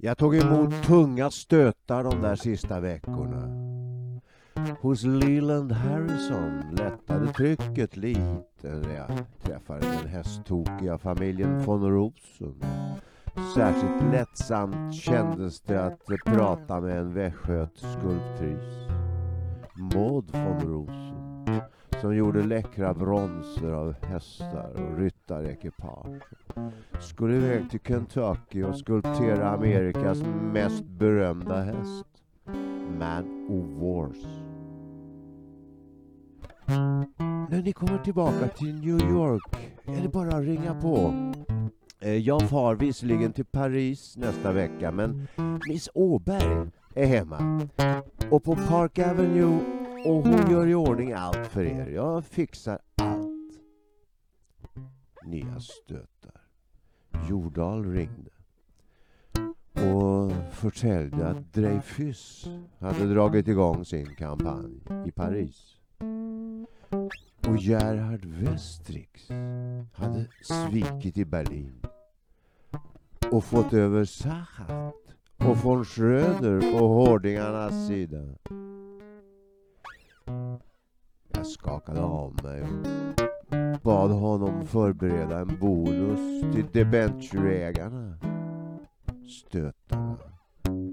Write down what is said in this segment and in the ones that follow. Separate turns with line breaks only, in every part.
Jag tog emot tunga stötar de där sista veckorna. Hos Leland Harrison lättade trycket lite när jag träffade den hästtokiga familjen von Rosen. Särskilt lättsamt kändes det att prata med en västgötskulptris. Maud von Rosen som gjorde läckra bronser av hästar och ryttarekipage. Skulle iväg till Kentucky och skulptera Amerikas mest berömda häst. Man of Wars. När ni kommer tillbaka till New York är det bara att ringa på. Eh, jag far visserligen till Paris nästa vecka men Miss Åberg är hemma. Och på Park Avenue och hon gör i ordning allt för er. Jag fixar allt. Nya stötar. Jordal ringde och förtällde att Dreyfus hade dragit igång sin kampanj i Paris. Och Gerhard Westrix hade svikit i Berlin och fått över Sachat och von Schröder på hårdingarnas sida. Jag skakade av mig och bad honom förbereda en bonus till debentureägarna. Stötarna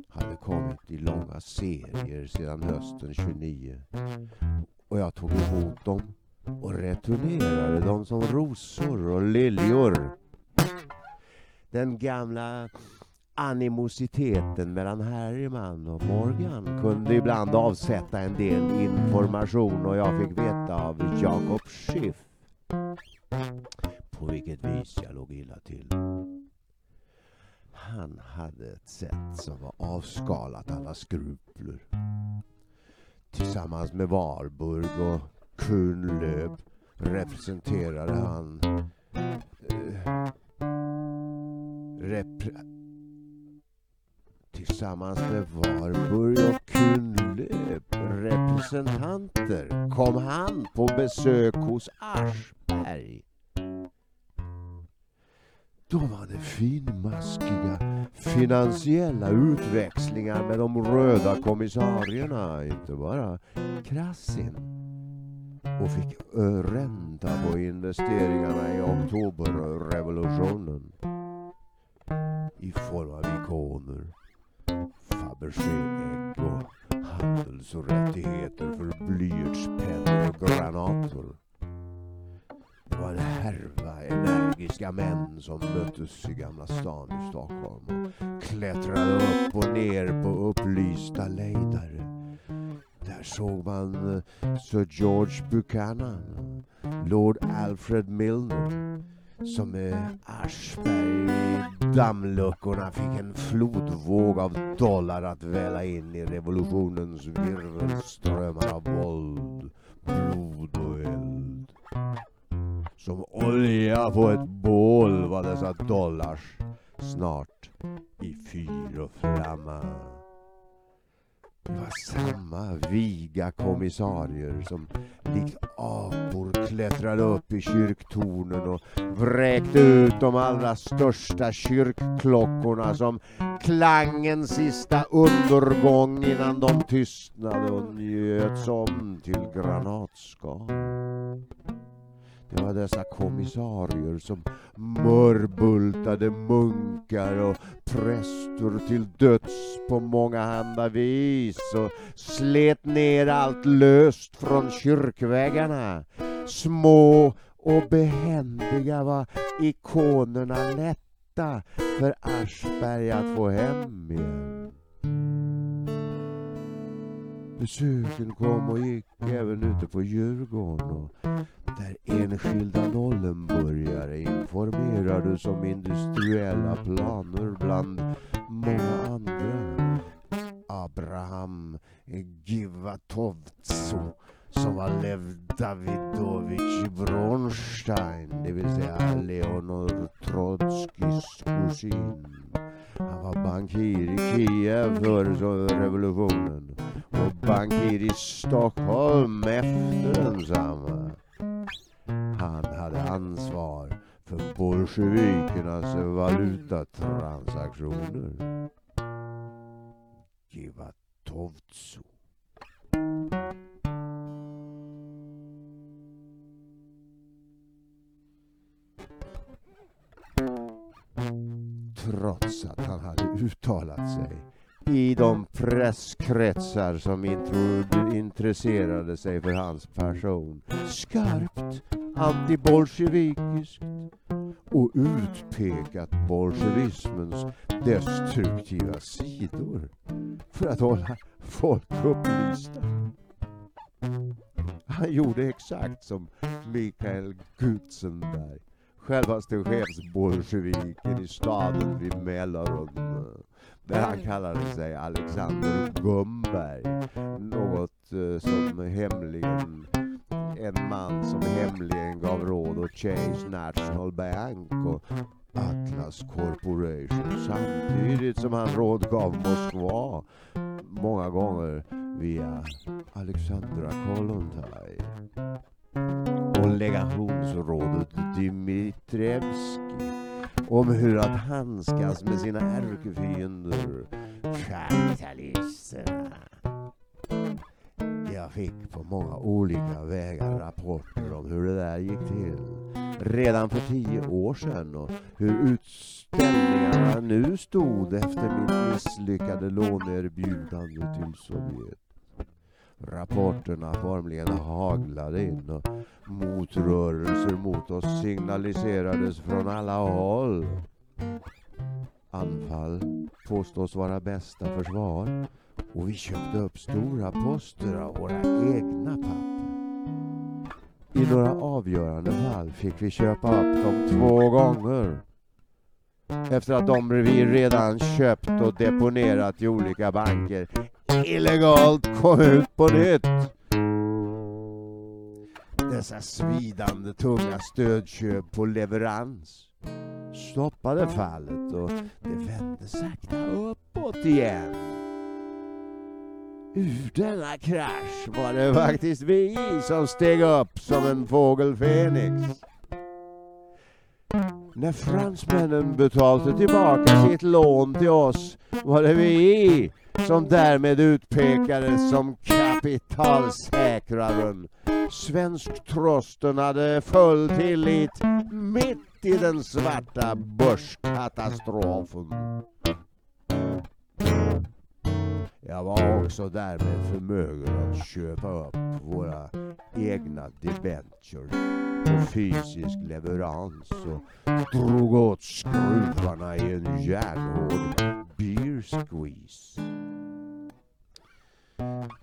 hade kommit i långa serier sedan hösten 29 och jag tog emot dem och returnerade dem som rosor och liljor. Den gamla animositeten mellan Harryman och Morgan kunde ibland avsätta en del information och jag fick veta av Jacob Schiff på vilket vis jag låg illa till. Han hade ett sätt som var avskalat alla skrupler. Tillsammans med Warburg och Kuhnlöb representerade han eh, repre Tillsammans med Warburg och Kuhnlöb representanter kom han på besök hos Aschberg. De hade finmaskiga finansiella utväxlingar med de röda kommissarierna, inte bara Krassin. Och fick ränta på investeringarna i oktoberrevolutionen. I form av ikoner, Fabergé-ägg och handels och rättigheter för blyertspennor och granater. Det var en härva energiska män som möttes i Gamla stan i Stockholm och klättrade upp och ner på upplysta lejdare. Där såg man eh, Sir George Buchanan, Lord Alfred Milner som med Aschberg i dammluckorna fick en flodvåg av dollar att välla in i revolutionens virvelströmmar av våld, blod och eld. Som olja på ett bål var dessa dollars snart i fyr och flamma. Det var samma viga kommissarier som likt apor klättrade upp i kyrktornen och vräkte ut de allra största kyrkklockorna som klangen sista undergång innan de tystnade och njöts om till granatskal. Det var dessa kommissarier som mörbultade munkar och präster till döds på mångahanda vis och slet ner allt löst från kyrkväggarna. Små och behändiga var ikonerna lätta för Aschberg att få hem igen. Besöken kom och gick även ute på Djurgården och där enskilda nollenburgare informerades om industriella planer bland många andra. Abraham Givatovtso som var Lev Davidovich Bronstein, det vill säga Leonor Trotskijs kusin. Han var bankir i Kiev före revolutionen och bankir i Stockholm efter densamma. Han hade ansvar för bolsjevikernas valutatransaktioner. Kiva Trots att han hade uttalat sig i de presskretsar som intresserade sig för hans person skarpt antibolsjevikiskt och utpekat bolsjevismens destruktiva sidor för att hålla folk upplysta. Han gjorde exakt som Mikael Gutzenberg, självaste chefsbolsjeviken i staden vid Mälarön där han kallade sig Alexander Gumberg. Något eh, som hemligen en man som hemligen gav råd åt Chase National Bank och Atlas Corporation. Samtidigt som han rådgav Moskva många gånger via Alexandra Kollontaj och legationsrådet Dmitrevski om hur att handskas med sina ärkefiender, kapitalisterna. Jag fick på många olika vägar rapporter om hur det där gick till redan för tio år sedan och hur utställningarna nu stod efter mitt misslyckade låneerbjudande till Sovjet. Rapporterna formligen haglade in och motrörelser mot oss signaliserades från alla håll. Anfall påstås vara bästa försvar och vi köpte upp stora poster av våra egna papper. I några avgörande fall fick vi köpa upp dem två gånger efter att de vi redan köpt och deponerat i olika banker illegalt kom ut på nytt. Dessa svidande tunga stödköp på leverans stoppade fallet och det vände sakta uppåt igen. Ur denna krasch var det faktiskt vi som steg upp som en fågel Fenix. När fransmännen betalade tillbaka sitt lån till oss var det vi som därmed utpekades som kapitalsäkraren. Svensk Trosten hade full tillit mitt i den svarta börskatastrofen. Jag var också därmed förmögen att köpa upp våra egna debentures på fysisk leverans och drog åt skruvarna i en järnhård beer squeeze.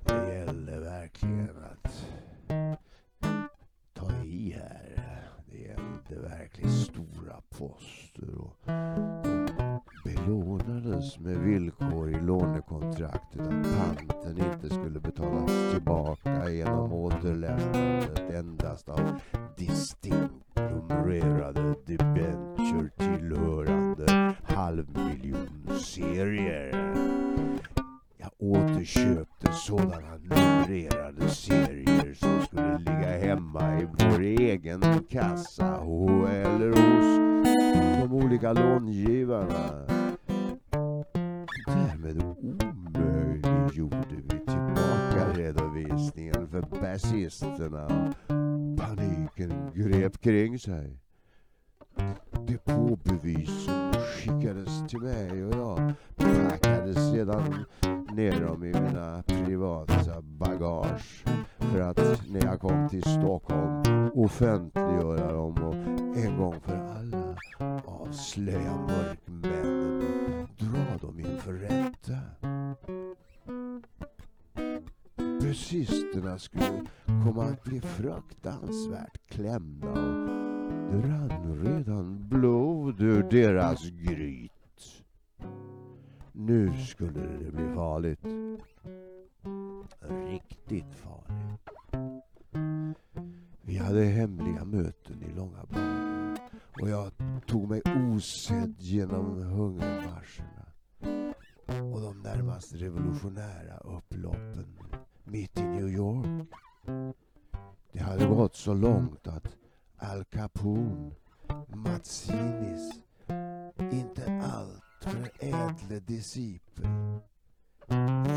Det gällde verkligen att ta i här. Det gällde verkligen stora poster och, och belånades med villkor i lånekontraktet att panten inte skulle betalas tillbaka genom återlämnandet endast av distinkt numrerade debenture tillhörande halvmiljonserier. Jag återköpte sådana numrerade serier som skulle ligga hemma i vår egen kassa eller hos de olika långivarna. Därmed omöjliggjorde vi tillbakaredovisningen för basisterna. Paniken grep kring sig. Depåbevisen skickades till mig och jag packade sedan ner dem i mina privata bagage för att när jag kom till Stockholm offentliggöra dem och en gång för alla avslöja mörkmännen och dra dem inför rätta. Bussisterna skulle komma att bli fruktansvärt klämda och rann redan blod ur deras gryt. Nu skulle det bli farligt. Riktigt farligt. Vi hade hemliga möten i långa banor och jag tog mig osedd genom hungermarscherna och de närmast revolutionära upploppen mitt i New York. Det hade gått så långt att Al Capone, Mazzinis, inte allt för ädle discipel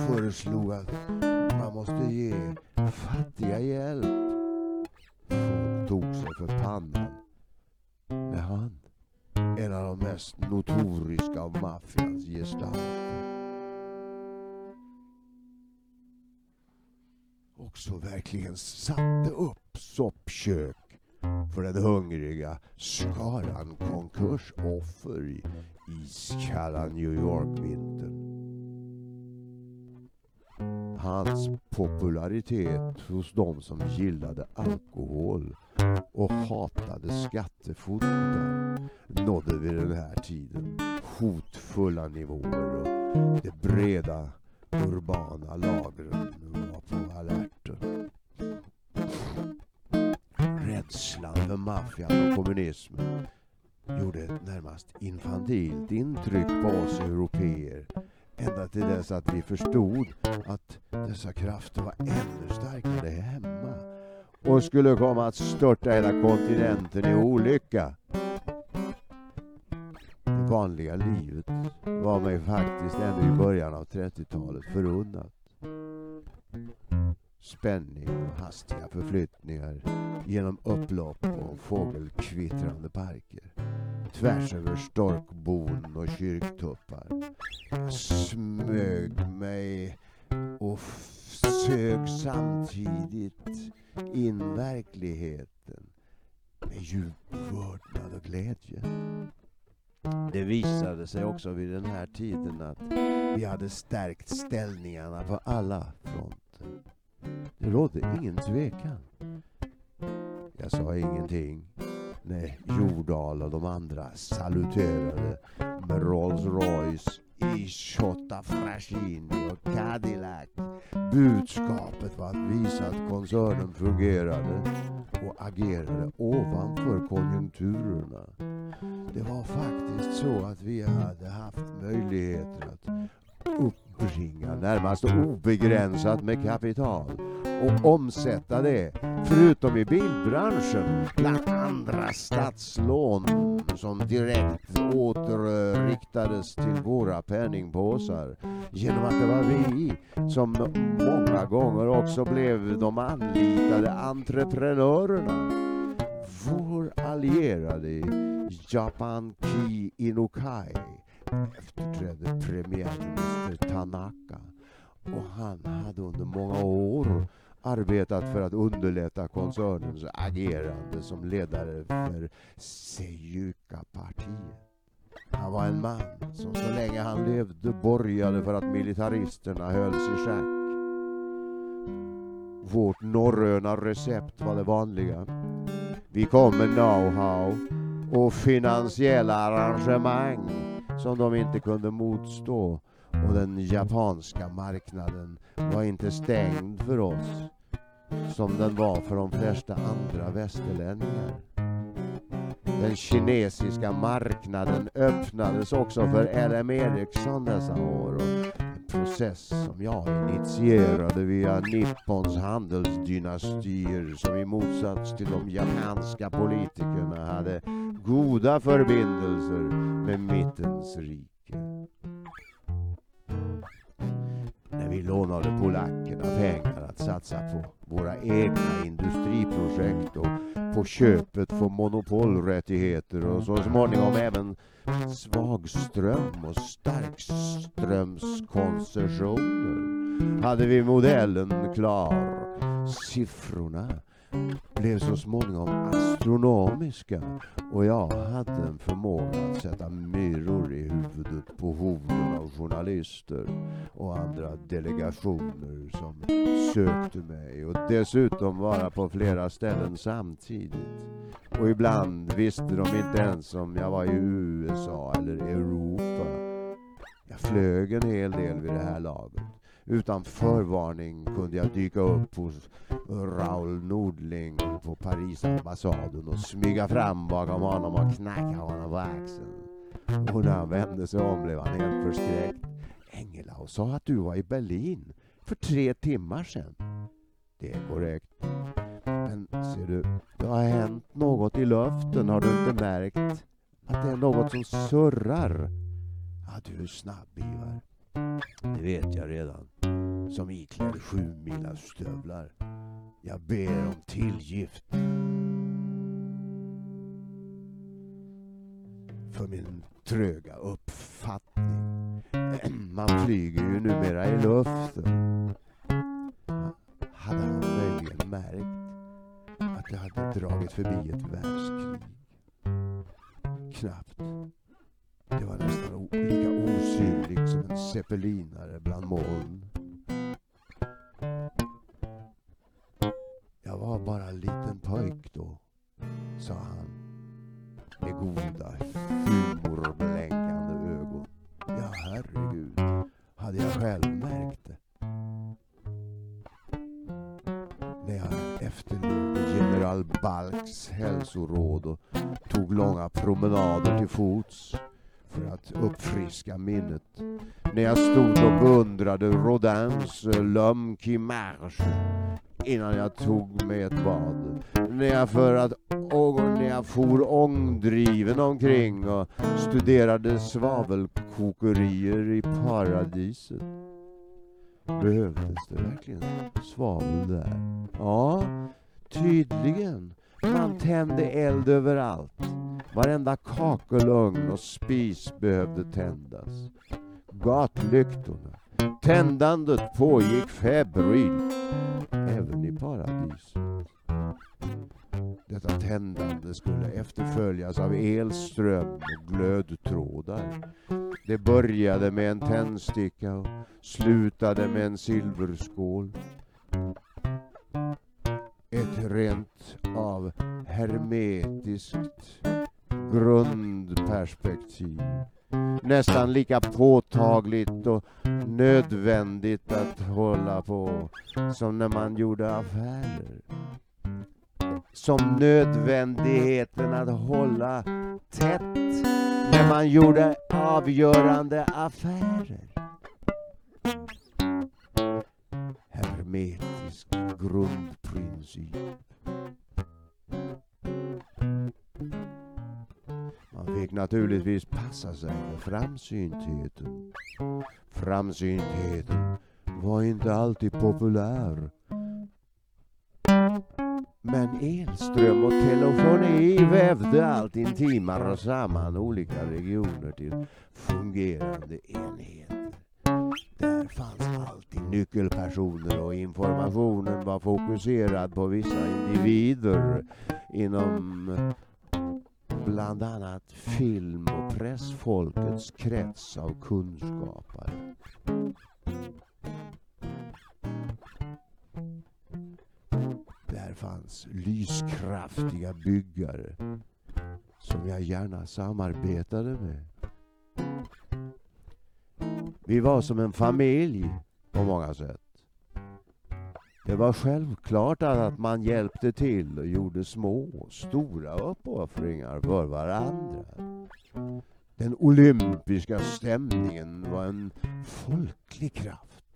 föreslog att man måste ge fattiga hjälp. Folk tog sig för pannan när han, en av de mest notoriska av maffians gestalter, också verkligen satte upp soppkök för den hungriga skaran konkursoffer i iskalla New York-vintern. Hans popularitet hos de som gillade alkohol och hatade skattefotar nådde vid den här tiden hotfulla nivåer och de breda urbana lagren var på alerten. Maffian och kommunismen gjorde ett närmast infantilt intryck på oss europeer ända till dess att vi förstod att dessa krafter var ännu starkare hemma och skulle komma att störta hela kontinenten i olycka. Det vanliga livet var mig faktiskt ännu i början av 30-talet förunnat. Spänning och hastiga förflyttningar genom upplopp och fågelkvittrande parker. Tvärs över storkbon och kyrktuppar. Jag smög mig och sög samtidigt in verkligheten med djup vördnad och glädje. Det visade sig också vid den här tiden att vi hade stärkt ställningarna på alla fronter. Det rådde ingen tvekan. Jag sa ingenting när Jordal och de andra saluterade med Rolls Royce, Ishota e Frashini och Cadillac. Budskapet var att visa att koncernen fungerade och agerade ovanför konjunkturerna. Det var faktiskt så att vi hade haft möjligheter att uppbringa närmast obegränsat med kapital och omsätta det, förutom i bilbranschen, bland andra statslån som direkt återriktades till våra penningpåsar genom att det var vi som många gånger också blev de anlitade entreprenörerna. Vår allierade Japan Ki Inukai efterträdde premiärminister Tanaka och han hade under många år arbetat för att underlätta koncernens agerande som ledare för Sejuka-partiet. Han var en man som så länge han levde borgade för att militaristerna hölls i schack. Vårt norröna recept var det vanliga. Vi kom med know-how och finansiella arrangemang som de inte kunde motstå och den japanska marknaden var inte stängd för oss som den var för de flesta andra västerlänningar. Den kinesiska marknaden öppnades också för LM Ericsson dessa år. Process som jag initierade via Nippons handelsdynastier som i motsats till de japanska politikerna hade goda förbindelser med mittens rike. När vi lånade polackerna pengar att satsa på våra egna industriprojekt och på köpet få monopolrättigheter och så småningom även svagström och starkströmskoncessioner hade vi modellen klar. Siffrorna blev så småningom astronomiska och jag hade en förmåga att sätta myror i huvudet på hoven av journalister och andra delegationer som sökte mig och dessutom vara på flera ställen samtidigt. Och ibland visste de inte ens om jag var i USA eller Europa. Jag flög en hel del vid det här laget. Utan förvarning kunde jag dyka upp hos Raoul Nordling på Paris ambassaden och smyga fram bakom honom och knacka honom på axeln. Och när han vände sig om blev han helt förskräckt. Engelau sa att du var i Berlin för tre timmar sedan. Det är korrekt. Men ser du, det har hänt något i luften. Har du inte märkt att det är något som surrar? Ja, du är snabb, Ivar. Det vet jag redan. Som iklädd sju stövlar. Jag ber om tillgift. För min tröga uppfattning. Man flyger ju numera i luften. Hade han möjligen märkt att jag hade dragit förbi ett världskrig? Knappt. Det var nästan lika osynligt som en zeppelinare bland moln. Bara en liten pojk då, sa han med goda humorblänkande ögon. Ja, herregud, hade jag själv märkt det. När jag efterlevde general Balks hälsoråd och tog långa promenader till fots för att uppfriska minnet. När jag stod och beundrade Rodins eh, L'homme qui marche innan jag tog mig ett bad. När jag, för att, och när jag for ångdriven omkring och studerade svavelkokerier i paradiset. Behövdes det verkligen svavel där? Ja, tydligen. Man tände eld överallt. Varenda kakelugn och spis behövde tändas. Gatlyktorna. Tändandet pågick febrilt även i paradiset. Detta tändande skulle efterföljas av elström och glödtrådar. Det började med en tändsticka och slutade med en silverskål. Ett rent av hermetiskt grundperspektiv. Nästan lika påtagligt och nödvändigt att hålla på som när man gjorde affärer. Som nödvändigheten att hålla tätt när man gjorde avgörande affärer. Hermetisk grundprincip. Naturligtvis passa sig med framsyntheten. Framsyntheten var inte alltid populär. Men elström och telefoni vävde allt intimare samman olika regioner till fungerande enheter. Där fanns alltid nyckelpersoner och informationen var fokuserad på vissa individer inom bland annat film och pressfolkets krets av kunskapare. Där fanns lyskraftiga byggare som jag gärna samarbetade med. Vi var som en familj på många sätt. Det var självklart att man hjälpte till och gjorde små och stora uppoffringar för varandra. Den olympiska stämningen var en folklig kraft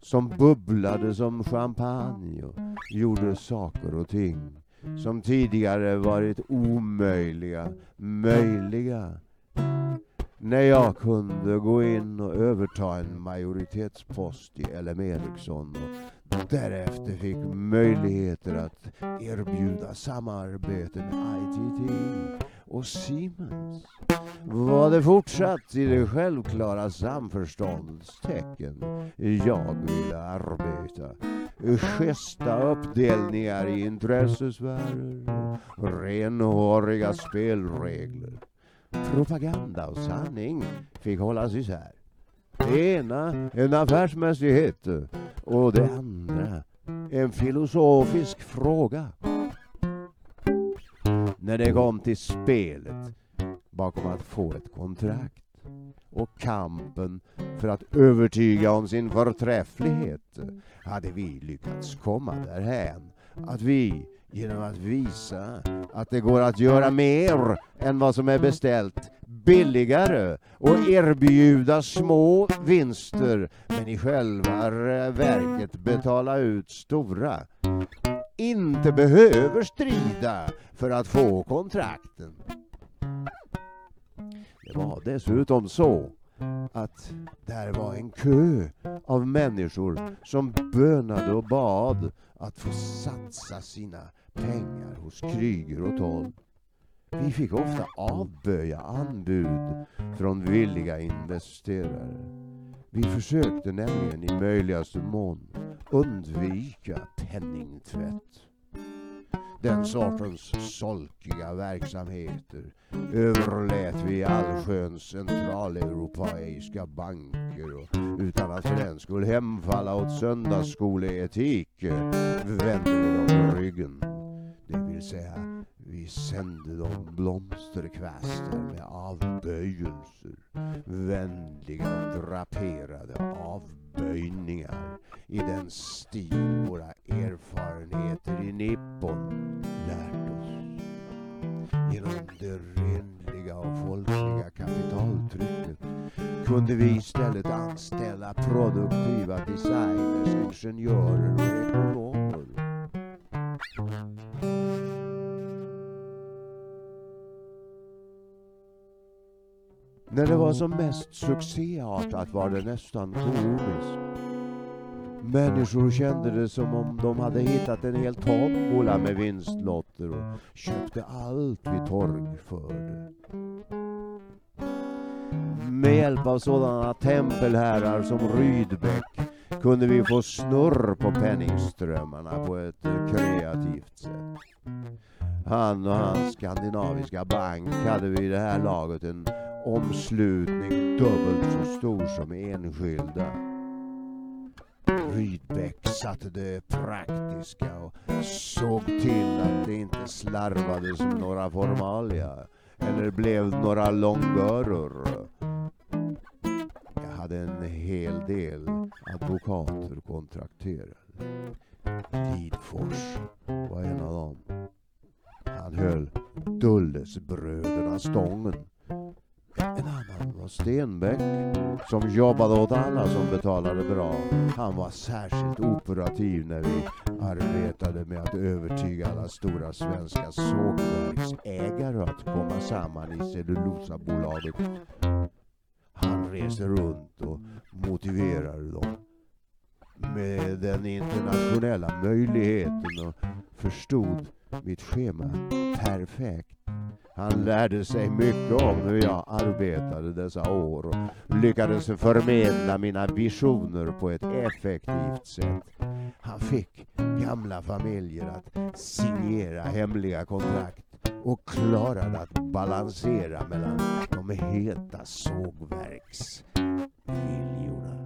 som bubblade som champagne och gjorde saker och ting som tidigare varit omöjliga möjliga när jag kunde gå in och överta en majoritetspost i LM Ericsson och därefter fick möjligheter att erbjuda samarbete med ITT och Siemens var det fortsatt i det självklara samförståndets tecken jag ville arbeta. Schyssta uppdelningar i intressesfärer, renhåriga spelregler propaganda och sanning fick hållas isär. Det ena en affärsmässighet och det andra en filosofisk fråga. När det kom till spelet bakom att få ett kontrakt och kampen för att övertyga om sin förträfflighet hade vi lyckats komma därhän att vi genom att visa att det går att göra mer än vad som är beställt. Billigare och erbjuda små vinster. Men i själva verket betala ut stora. Inte behöver strida för att få kontrakten. Det var dessutom så att där var en kö av människor som bönade och bad att få satsa sina pengar hos Kryger och Toll. Vi fick ofta avböja anbud från villiga investerare. Vi försökte nämligen i möjligaste mån undvika penningtvätt. Den sortens solkiga verksamheter överlät vi allsköns centraleuropeiska banker och utan att för den skulle hemfalla åt söndagsskoleetik vände vi dem ryggen. Det vill säga, vi sände dem blomsterkvastar med avböjelser, vänliga draperade avböjningar i den stil våra erfarenheter i Nippon lärt oss. Genom det renliga och folkliga kapitaltrycket kunde vi istället anställa produktiva designers, ingenjörer och ekonomer. När det var som mest succéartat var det nästan komiskt. Människor kände det som om de hade hittat en hel tombola med vinstlotter och köpte allt vi torgförde. Med hjälp av sådana tempelherrar som Rydbeck kunde vi få snurr på penningströmmarna på ett kreativt sätt. Han och hans skandinaviska bank hade vid det här laget en omslutning dubbelt så stor som enskilda. Rydbeck satte det praktiska och såg till att det inte slarvades med några formalia eller blev några långgöror. Hade en hel del advokater kontrakterade. Tidfors var en av dem. Han höll Dullesbröderna stången. En annan var Stenbeck som jobbade åt alla som betalade bra. Han var särskilt operativ när vi arbetade med att övertyga alla stora svenska sågverksägare att komma samman i Cellulosabolaget. Han reste runt och motiverade dem med den internationella möjligheten och förstod mitt schema perfekt. Han lärde sig mycket om hur jag arbetade dessa år och lyckades förmedla mina visioner på ett effektivt sätt. Han fick gamla familjer att signera hemliga kontrakt och klarade att balansera mellan de heta sågverksviljorna.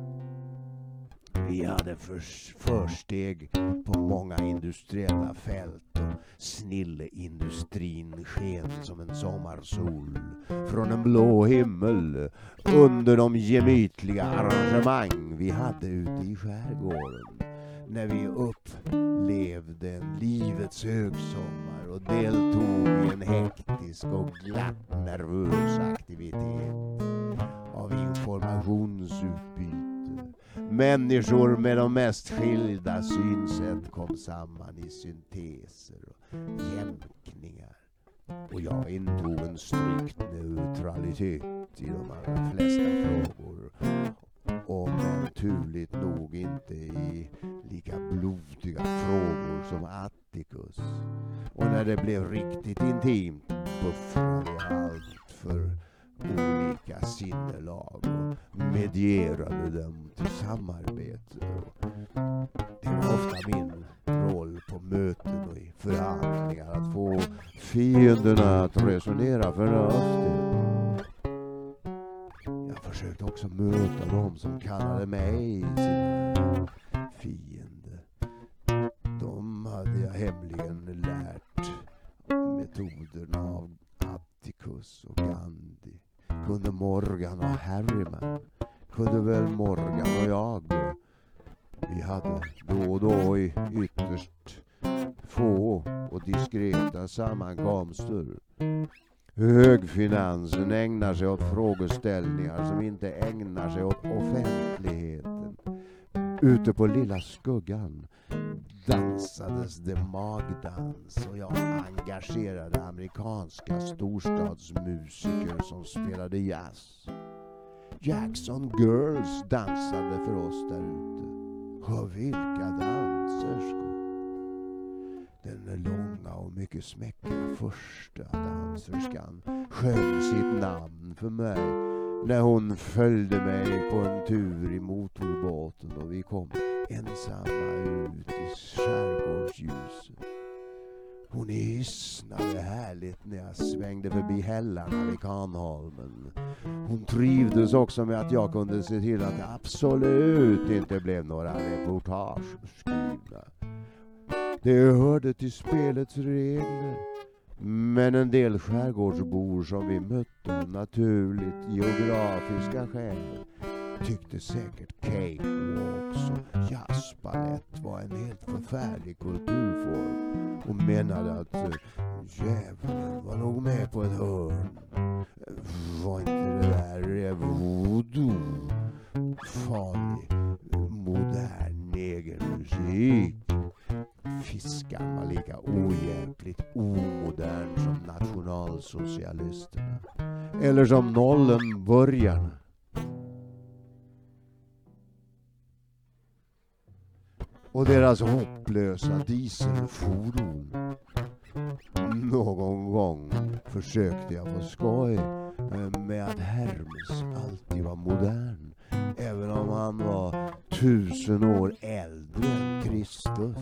Vi hade förs försteg på många industriella fält och snilleindustrin sken som en sommarsol från en blå himmel under de gemytliga arrangemang vi hade ute i skärgården när vi upplevde en livets högsommar och deltog i en hektisk och glatt nervös aktivitet av informationsutbyte Människor med de mest skilda synsätt kom samman i synteser och jämkningar. Och jag intog en strikt neutralitet i de allra flesta frågor. Och naturligt nog inte i lika blodiga frågor som Atticus. Och när det blev riktigt intimt buffrade jag allt för olika sinnelag och medierade dem till samarbete. Det var ofta min roll på möten och i förhandlingar att få fienderna att resonera förnuftigt. Jag försökte också möta dem som kallade mig sina fiender. De hade jag hemligen lärt metoderna av Atticus och Gandhi kunde Morgan och Harryman. Kunde väl Morgan och jag. Vi hade då och då i ytterst få och diskreta sammankomster. Högfinansen ägnar sig åt frågeställningar som inte ägnar sig åt offentligheten. Ute på Lilla Skuggan dansades det magdans och jag engagerade amerikanska storstadsmusiker som spelade jazz. Jackson Girls dansade för oss där ute. Och vilka danserskor! Den långa och mycket smäckra första danserskan sjöng sitt namn för mig när hon följde mig på en tur i motorbåten och vi kom ensamma ut i skärgårdsljuset. Hon hisnade härligt när jag svängde förbi hällarna vid Kanholmen. Hon trivdes också med att jag kunde se till att det absolut inte blev några reportage skrivna. Det hörde till spelets regler. Men en del skärgårdsbor som vi mötte av naturligt geografiska skäl tyckte säkert cakewalks och jazzbalett var en helt förfärlig kulturform och menade att eh, djävulen var nog med på ett hörn. Var inte det där eh, voodoo farlig modern negermusik? Fiskaren var lika ohjälpligt omodern som nationalsocialisterna. Eller som nollenburgarna. Och deras hopplösa dieselfordon. Någon gång försökte jag på skoj eh, med att Hermes alltid var modern. Även om han var tusen år äldre än Kristus.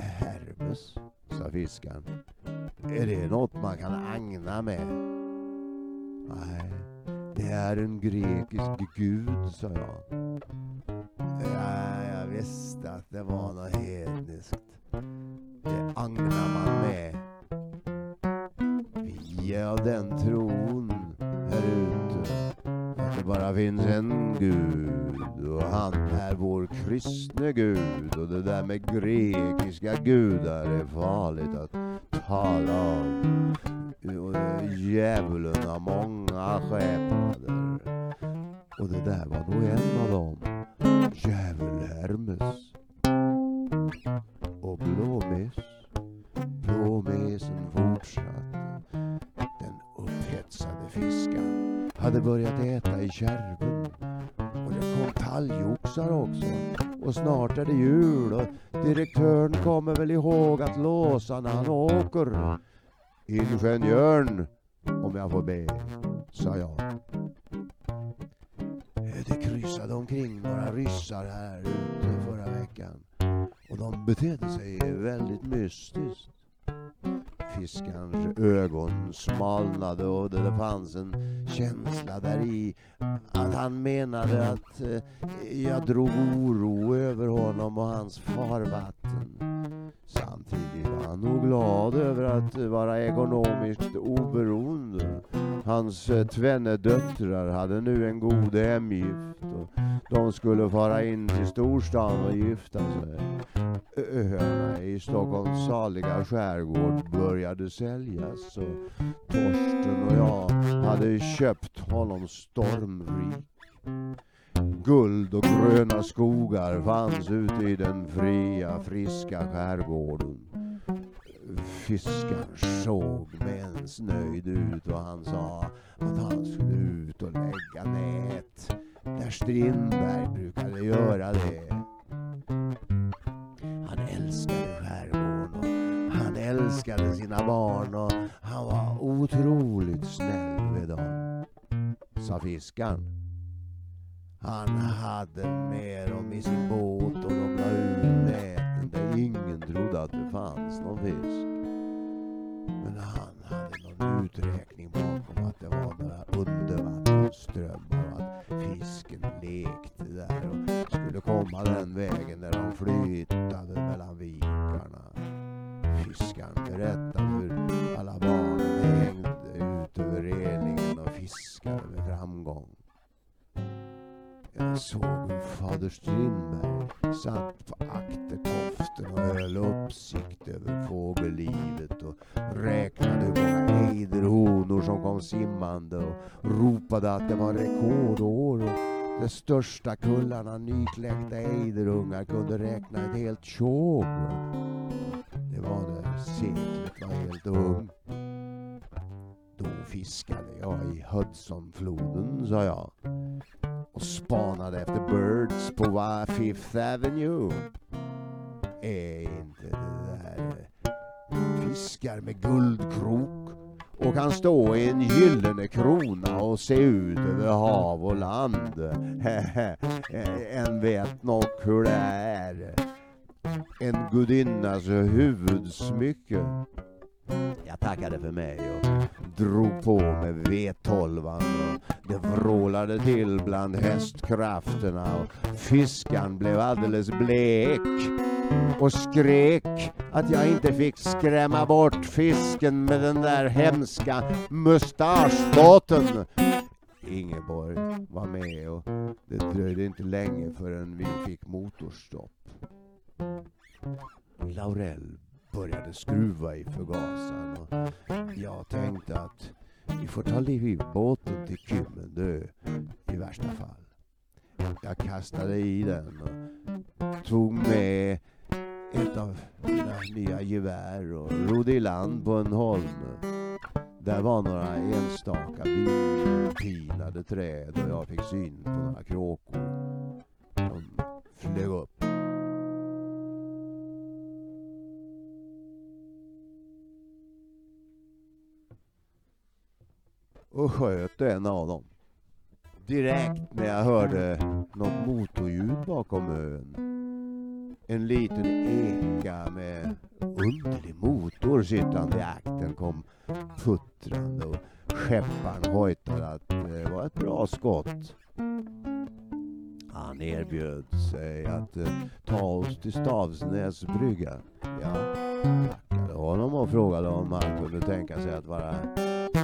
Hermes, sa fiskaren. Är det något man kan agna med? Nej, det är en grekisk gud, sa jag. Ja, jag visste att det var något hedniskt. Det agnar man med. Vi är av den tron det bara finns en gud och han är vår kristne gud och det där med grekiska gudar är farligt att tala om. Djävulen har många skepnader och det där var nog en av dem. Djävul-Hermes. Åker. Ingenjörn, om jag får be, sa jag. Eh, det kryssade omkring några ryssar här ute förra veckan. Och de betedde sig väldigt mystiskt. Fiskarens ögon smalnade och det fanns en känsla där i att han menade att eh, jag drog oro över honom och hans farvatten. Samtidigt var han nog glad över att vara ekonomiskt oberoende. Hans eh, tvenne döttrar hade nu en god hemgift och de skulle fara in till storstan och gifta sig. Öarna i Stockholms saliga skärgård började började säljas och Torsten och jag hade köpt honom stormrik. Guld och gröna skogar fanns ute i den fria, friska skärgården. Fiskaren såg mens nöjd ut och han sa att han skulle ut och lägga nät där Strindberg brukade göra det. Han älskade älskade sina barn och han var otroligt snäll med dem, sa fiskaren. Han hade med dem i sin båt och de la ut näten där ingen trodde att det fanns någon fisk. Men han hade någon uträkning bakom att det var några undervattensströmmar och att fisken lekte där och skulle komma den vägen när de flyttade mellan vikarna. Fiskaren berättade hur alla barnen hängde ut över relingen och fiskade med framgång. Jag såg hur fader Strindberg satt på aktertoften och höll uppsikt över fågellivet och räknade hur många ejderhonor som kom simmande och ropade att det var rekordår och de största kullarna nykläckta ejderungar kunde räkna ett helt tjog. Det var när seklet var helt ung. Då fiskade jag i Hudsonfloden, sa jag och spanade efter birds på Fifth Avenue. Är inte det där eh, fiskar med guldkrok och kan stå i en gyllene krona och se ut över hav och land. en vet nog hur det är. En gudinnas huvudsmycke. Jag tackade för mig och drog på med V12 och det vrålade till bland hästkrafterna och fiskaren blev alldeles blek och skrek att jag inte fick skrämma bort fisken med den där hemska mustaschbåten. Ingeborg var med och det dröjde inte länge förrän vi fick motorstopp. Laurel började skruva i förgasaren och jag tänkte att vi får ta liv båten till Kymmendö i värsta fall. Jag kastade i den och tog med ett av mina nya gevär och rodde i land på en holm. Där var några enstaka vindpinade träd och jag fick syn på några kråkor. De flög upp. Och sköt en av dem. Direkt när jag hörde något motorljud bakom ön en liten eka med underlig motor sittande i akten kom puttrande och skepparen hojtade att det var ett bra skott. Han erbjöd sig att eh, ta oss till Stavsnäs brygga. Jag tackade honom och frågade om han kunde tänka sig att bara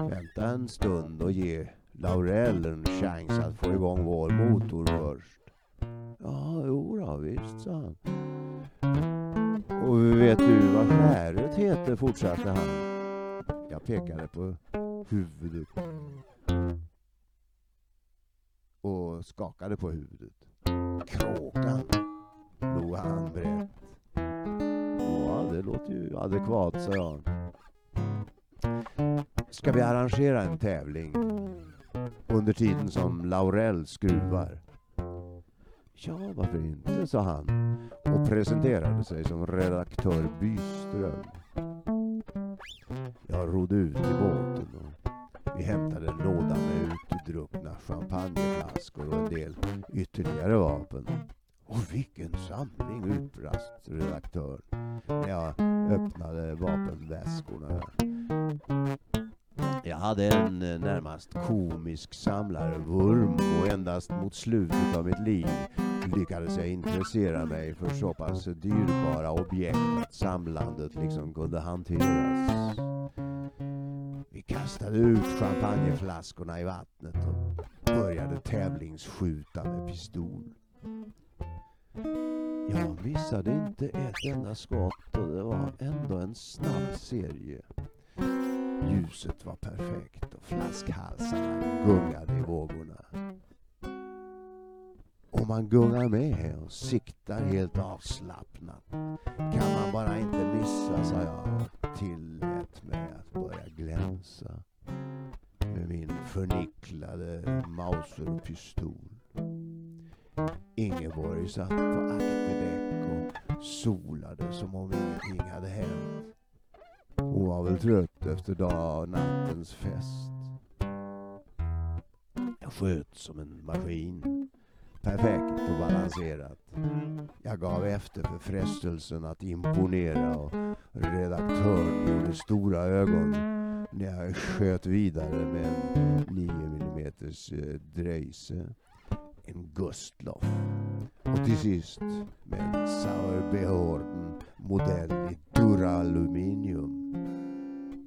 vänta en stund och ge Laurel en chans att få igång vår motor först. Ja, jo då, visst, sa han. Och vet du vad skäret heter? fortsatte han. Jag pekade på huvudet. Och skakade på huvudet. Kråkan, log han brett. Ja, det låter ju adekvat, sa jag. Ska vi arrangera en tävling under tiden som Laurel skruvar? Ja, varför inte, sa han och presenterade sig som redaktör Byström. Jag rodde ut i båten och vi hämtade en låda med utdruckna champagneflaskor och en del ytterligare vapen. Och vilken samling, utbrast redaktören när jag öppnade vapenväskorna. Jag hade en eh, närmast komisk samlarvurm och endast mot slutet av mitt liv lyckades jag intressera mig för så pass dyrbara objekt att samlandet liksom kunde hanteras. Vi kastade ut champagneflaskorna i vattnet och började tävlingsskjuta med pistol. Jag missade inte ett enda skott och det var ändå en snabb serie. Ljuset var perfekt och flaskhalsarna gungade i vågorna. Om man gungar med och siktar helt avslappnat kan man bara inte missa, sa jag och tillät mig att börja glänsa med min förnicklade Mauserpistol. Ingeborg satt på akterdäck och solade som om ingenting hade hänt. Hon var väl trött efter dag och nattens fest. Jag sköt som en maskin. Perfekt och balanserat. Jag gav efter för frestelsen att imponera och redaktören gjorde stora ögon när jag sköt vidare med en 9 mm eh, Dreise, en Gustloff och till sist med en Sauerbehorden modell i duraluminium.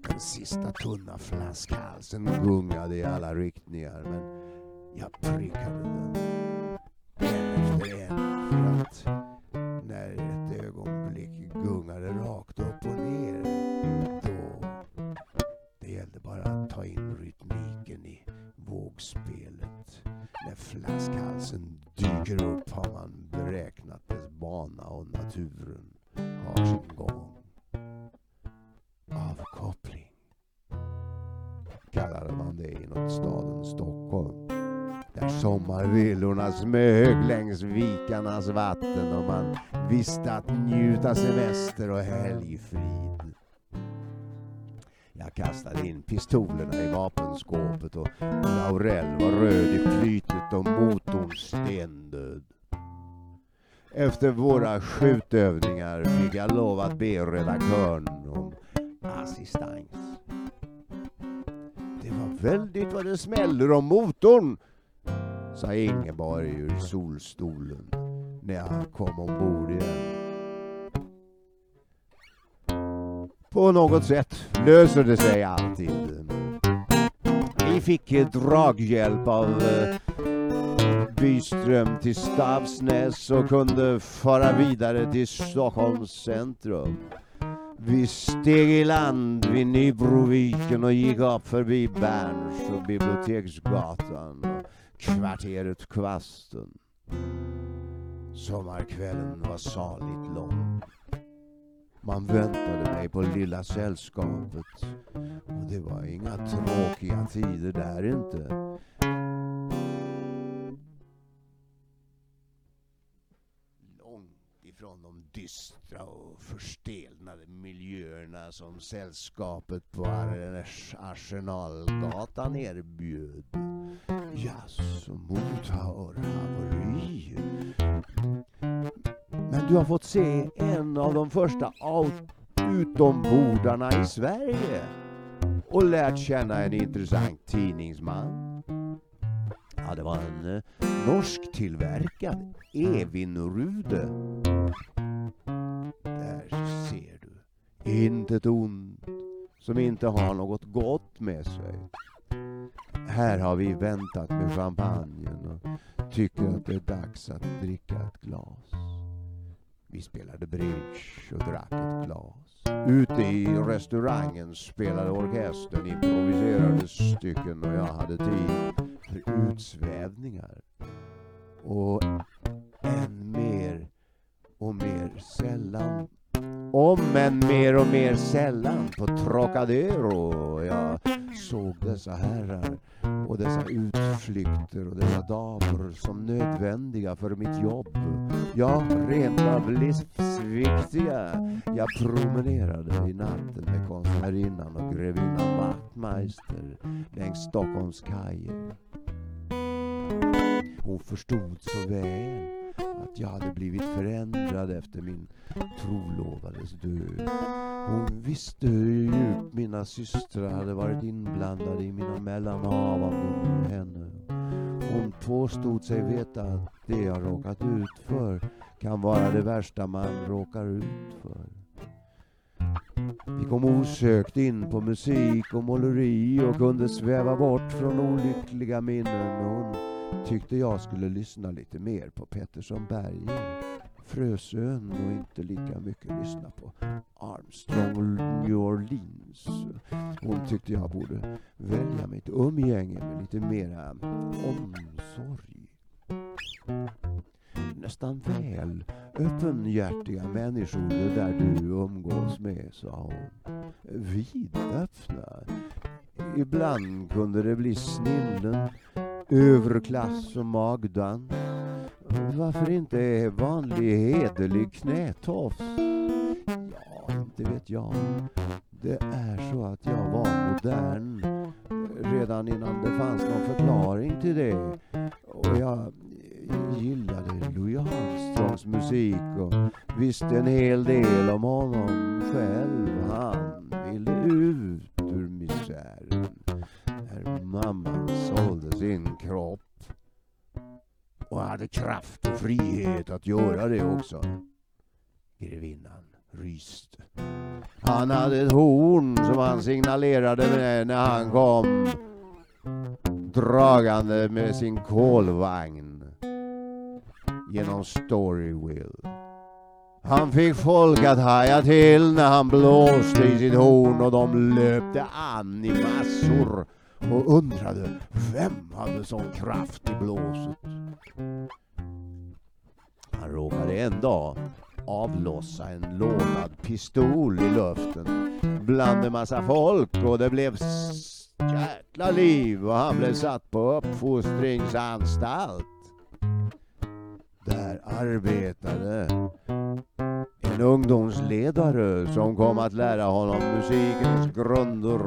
Den sista tunna flaskhalsen gungade i alla riktningar men jag prickade den en efter en för att sommarvillorna smög längs vikarnas vatten och man visste att njuta semester och helgfrid. Jag kastade in pistolerna i vapenskåpet och Laurel var röd i flytet och motorn stendöd. Efter våra skjutövningar fick jag lov att be redaktören om assistans. Det var väldigt vad det smäller om motorn, sa Ingeborg ur solstolen när jag kom ombord igen. På något sätt löser det sig alltid. Vi fick draghjälp av eh, Byström till Stavsnäs och kunde fara vidare till Stockholms centrum. Vi steg i land vid Nybroviken och gick upp förbi Berns och Biblioteksgatan och kvarteret Kvasten. Sommarkvällen var saligt lång. Man väntade mig på Lilla Sällskapet och det var inga tråkiga tider där inte. Långt ifrån de dystra och förstelnade miljöerna som sällskapet på Arsenalgatan erbjöd. Jaså, motorhaveri. Men du har fått se en av de första utombordarna i Sverige och lärt känna en intressant tidningsman. Ja, det var en eh, norsktillverkad Evinrude. Där ser du. Intet ont som inte har något gott med sig. Här har vi väntat med champagnen och tycker att det är dags att dricka ett glas. Vi spelade bridge och drack ett glas. Ute i restaurangen spelade orkestern improviserade stycken och jag hade tid för utsvävningar. Och än mer och mer sällan om än mer och mer sällan på Trocadero. Jag såg dessa herrar och dessa utflykter och dessa damer som nödvändiga för mitt jobb. Ja, rent av livsviktiga. Jag promenerade i natten med konstnärinnan och grevinnan Wachtmeister längs Stockholms kajer. Hon förstod så väl att jag hade blivit förändrad efter min trolovades död. Hon visste hur djupt mina systrar hade varit inblandade i mina mellanhavanden med henne. Hon påstod sig veta att det jag råkat ut för kan vara det värsta man råkar ut för. Vi kom osökt in på musik och måleri och kunde sväva bort från olyckliga minnen. Hon tyckte jag skulle lyssna lite mer på Pettersson Berger, Frösön och inte lika mycket lyssna på Armstrong och New Orleans. Hon tyckte jag borde välja mitt umgänge med lite mera omsorg. Nästan väl öppenhjärtiga människor det där du umgås med, sa hon. Vidöppna. Ibland kunde det bli snillen överklass och magdans. Varför inte vanlig hederlig knätofs? Ja, inte vet jag. Det är så att jag var modern redan innan det fanns någon förklaring till det. Och jag gillade Louis Armstrongs musik och visste en hel del om honom själv. Han ville ut ur misär. Mamman sålde sin kropp och hade kraft och frihet att göra det också. Grevinnan ryste. Han hade ett horn som han signalerade med när han kom dragande med sin kolvagn genom Storywill. Han fick folk att haja till när han blåste i sitt horn och de löpte an i massor och undrade vem hade sån kraft i blåset. Han råkade en dag avlossa en lånad pistol i luften bland en massa folk och det blev jäkla liv och han blev satt på uppfostringsanstalt. Där arbetade en ungdomsledare som kom att lära honom musikens grunder.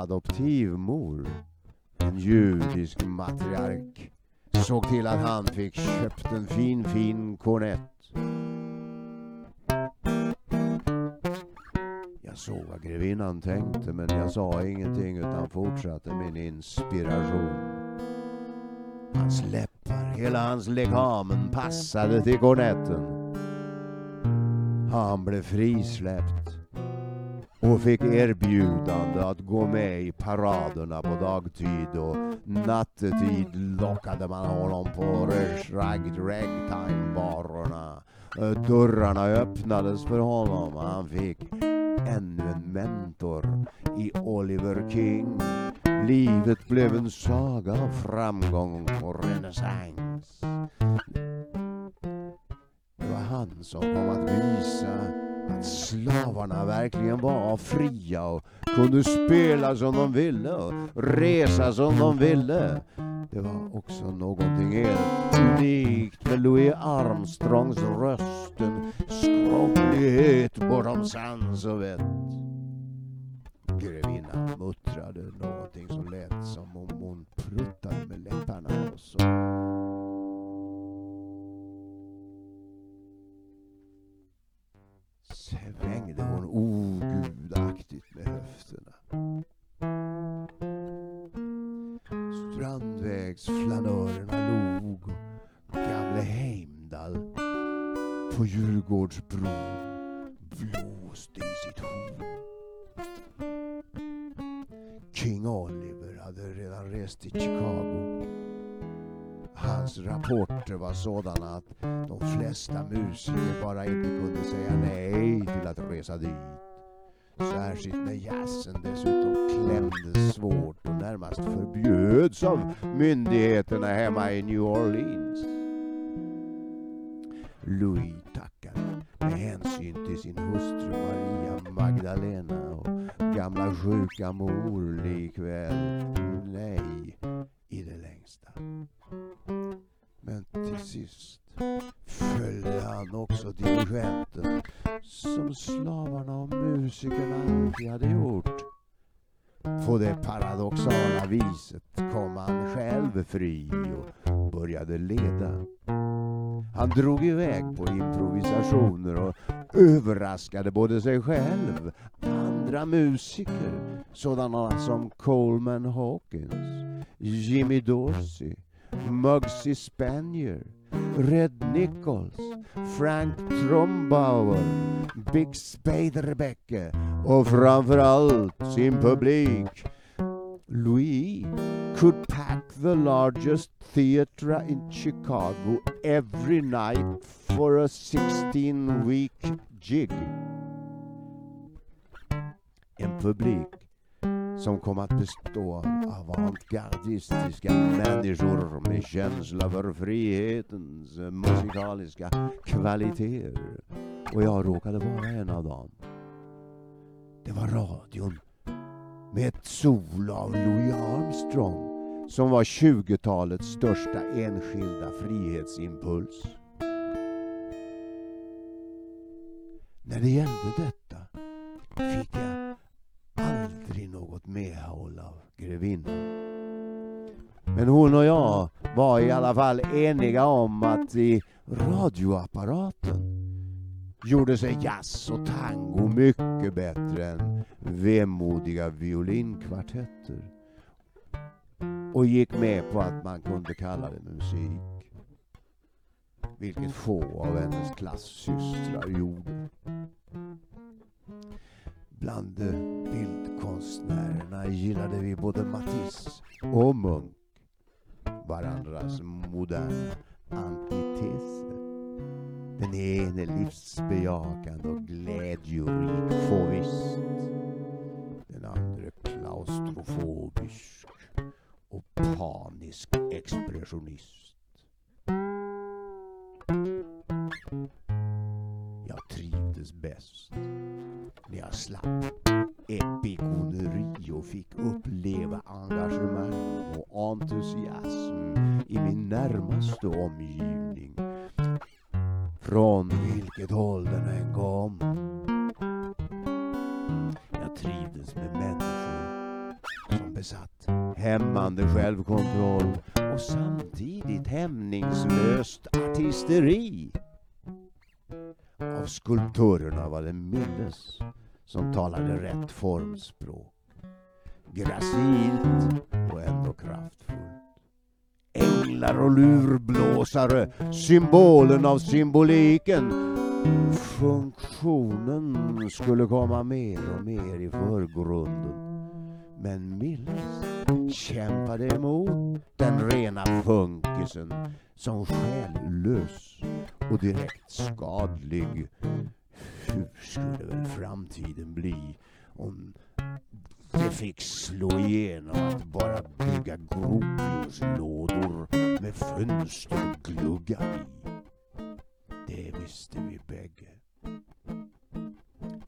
Adoptivmor, en judisk matriark, såg till att han fick köpt en fin, fin kornett. Jag såg vad grevinnan tänkte men jag sa ingenting utan fortsatte min inspiration. Hans läppar, hela hans legamen passade till kornetten. Han blev frisläppt och fick erbjudande att gå med i paraderna på dagtid och nattetid lockade man honom på ragtime-barerna. Eh, dörrarna öppnades för honom och han fick ännu en mentor i Oliver King. Livet blev en saga av framgång och renässans. Det var han som kom att visa att slavarna verkligen var fria och kunde spela som de ville och resa som de ville. Det var också någonting helt unikt med Louis Armstrongs röst. En skrovlighet bortom sans och vett. Grevinnan muttrade någonting som lät som om hon pruttade med läpparna och så svängde hon ogudaktigt med höfterna. Strandvägsflanörerna log och gamle Heimdall på Djurgårdsbron blåste i sitt horn. King Oliver hade redan rest till Chicago. Hans rapporter var sådana att de flesta musiker bara inte kunde säga nej till att resa dit. Särskilt när jazzen dessutom klämdes svårt och närmast förbjöds av myndigheterna hemma i New Orleans. Louis tackade med hänsyn till sin hustru Maria Magdalena och gamla sjuka mor likväl nej till sist följde han också dirigenten som slavarna och musikerna alltid hade gjort. På det paradoxala viset kom han själv fri och började leda. Han drog iväg på improvisationer och överraskade både sig själv, andra musiker, sådana som Coleman Hawkins, Jimmy Dorsey, Muggsy Spanier, Red Nichols, Frank Trombauer, Big Spade Rebecca och framförallt sin publik. Louis could pack the largest theatre in Chicago every night for a 16 week jig. En publik som kom att bestå av avantgardistiska människor med känsla för frihetens musikaliska kvaliteter. Och jag råkade vara en av dem. Det var radion med ett solo av Louis Armstrong som var 20-talets största enskilda frihetsimpuls. När det gällde detta fick jag aldrig något medhåll av grevinnan. Men hon och jag var i alla fall eniga om att i radioapparaten gjorde sig jazz och tango mycket bättre än vemodiga violinkvartetter och gick med på att man kunde kalla det musik. Vilket få av hennes klassystrar gjorde. Bland bildkonstnärerna gillade vi både Matisse och Munch. varandras moderna antiteser. Den ene livsbejakande och glädjerik fåvist. Den andra klaustrofobisk och panisk expressionist. Jag trivdes bäst jag slapp epikoneri och fick uppleva engagemang och entusiasm i min närmaste omgivning. Från vilket håll den än kom. Jag trivdes med människor som besatt hämmande självkontroll och samtidigt hämningslöst artisteri. Av skulptörerna var det Milles som talade rätt formspråk. Gracilt och ändå kraftfullt. Änglar och lurblåsare, symbolen av symboliken. Funktionen skulle komma mer och mer i förgrunden. Men Mills kämpade emot den rena funkisen som själlös och direkt skadlig. Hur skulle väl framtiden bli om det fick slå igenom att bara bygga grovjordslådor med fönster och gluggar i? Det visste vi bägge.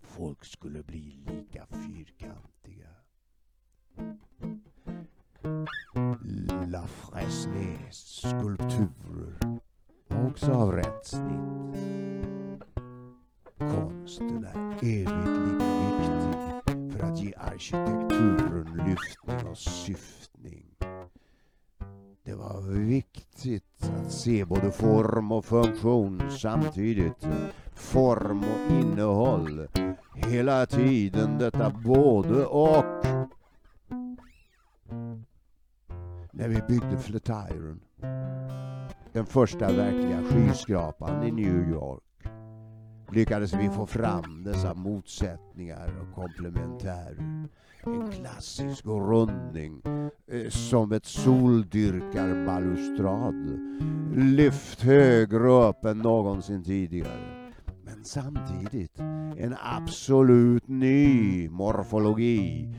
Folk skulle bli lika fyrkantiga. La Fresnés skulpturer också av rätt snitt. Konsten är evigt lika viktig för att ge arkitekturen lyftning och syftning. Det var viktigt att se både form och funktion samtidigt. Form och innehåll. Hela tiden detta både och. När vi byggde Flatiron, den första verkliga skyskrapan i New York, lyckades vi få fram dessa motsättningar och komplementärer. En klassisk rundning eh, som ett soldyrkarbalustrad. Lyft högre upp än någonsin tidigare. Men samtidigt en absolut ny morfologi.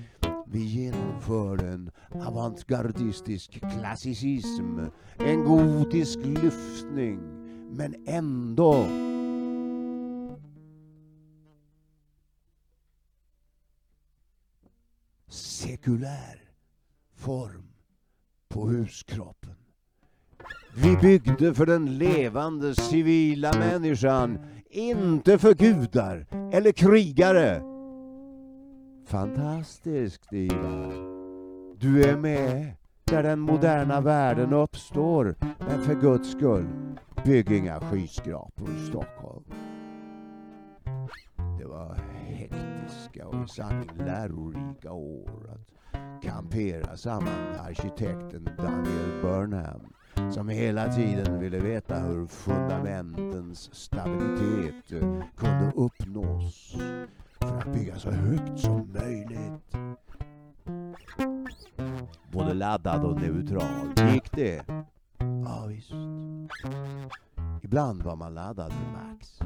Vi genomförde en avantgardistisk klassicism, en gotisk lyftning, men ändå sekulär form på huskroppen. Vi byggde för den levande civila människan, inte för gudar eller krigare. Fantastiskt, Ivar. Du är med där den moderna världen uppstår. Men för guds skull, bygg inga skyskrapor i Stockholm. Det var friska och i sanning lärorika år att kampera samman med arkitekten Daniel Burnham som hela tiden ville veta hur fundamentens stabilitet eh, kunde uppnås för att bygga så högt som möjligt. Både laddad och neutral. Gick det? Ja, visst. Ibland var man laddad till max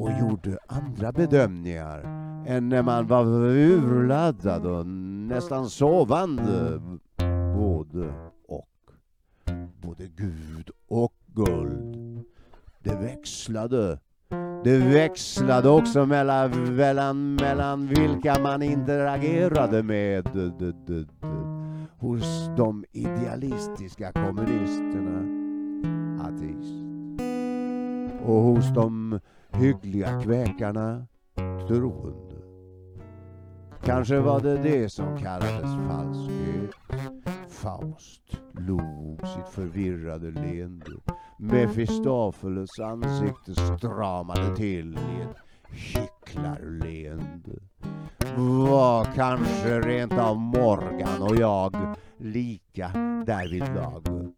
och gjorde andra bedömningar än när man var urladdad och nästan sovande. Både och. Både Gud och guld. Det växlade. Det växlade också mellan, mellan, mellan vilka man interagerade med hos de idealistiska kommunisterna, ateist, och hos de hyggliga kväkarna troende. Kanske var det det som kallades falskhet. Faust log sitt förvirrade leende. Mefistofeles ansikte stramade till i ett hycklarleende. Var kanske rent av Morgan och jag lika därvidlag?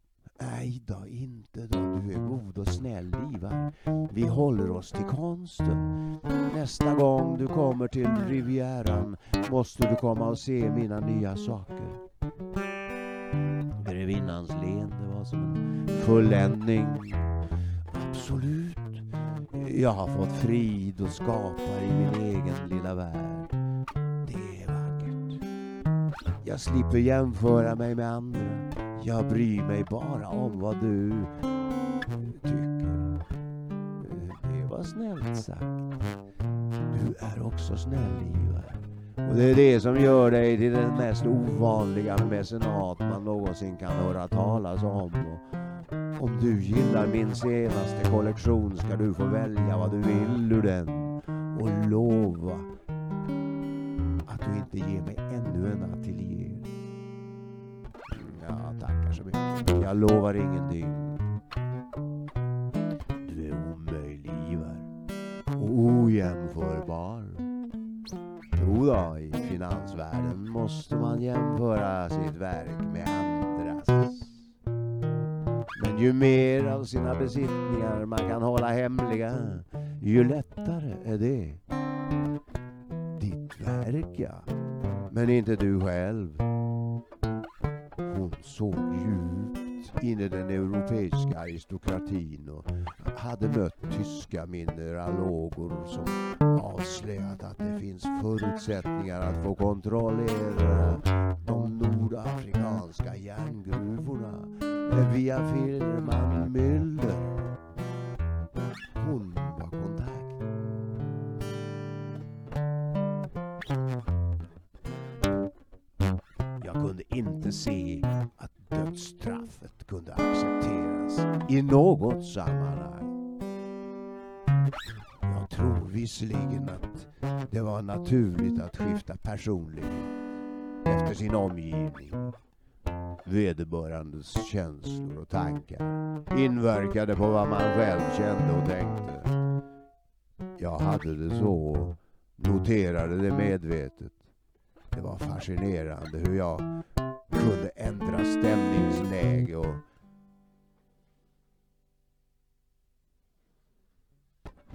Nej då, inte då. Du är god och snäll, Ivar. Vi håller oss till konsten. Nästa gång du kommer till Rivieran måste du komma och se mina nya saker. Grevinnans leende var som en fulländning. Absolut. Jag har fått frid och skapar i min egen lilla värld. Det är vackert. Jag slipper jämföra mig med andra. Jag bryr mig bara om vad du tycker. Det var snällt sagt. Du är också snäll Ivar. Och det är det som gör dig till den mest ovanliga mecenat man någonsin kan höra talas om. Och om du gillar min senaste kollektion ska du få välja vad du vill ur den. Och lova att du inte ger mig ännu en ateljé. Ja, pengar som helst. Jag lovar ingenting. Du är omöjlig Ivar. Och ojämförbar. Jodå, i finansvärlden måste man jämföra sitt verk med andras. Men ju mer av sina besittningar man kan hålla hemliga, ju lättare är det. Ditt verk ja, men inte du själv. Hon såg djupt in i den europeiska aristokratin och hade mött tyska mineralogor som avslöjat att det finns förutsättningar att få kontrollera de nordafrikanska järngruvorna via firman Müller. Hon var inte se att dödsstraffet kunde accepteras i något sammanhang. Jag tror visserligen att det var naturligt att skifta personlighet efter sin omgivning. Vederbörandes känslor och tankar inverkade på vad man själv kände och tänkte. Jag hade det så och noterade det medvetet. Det var fascinerande hur jag kunde ändra stämningsläge och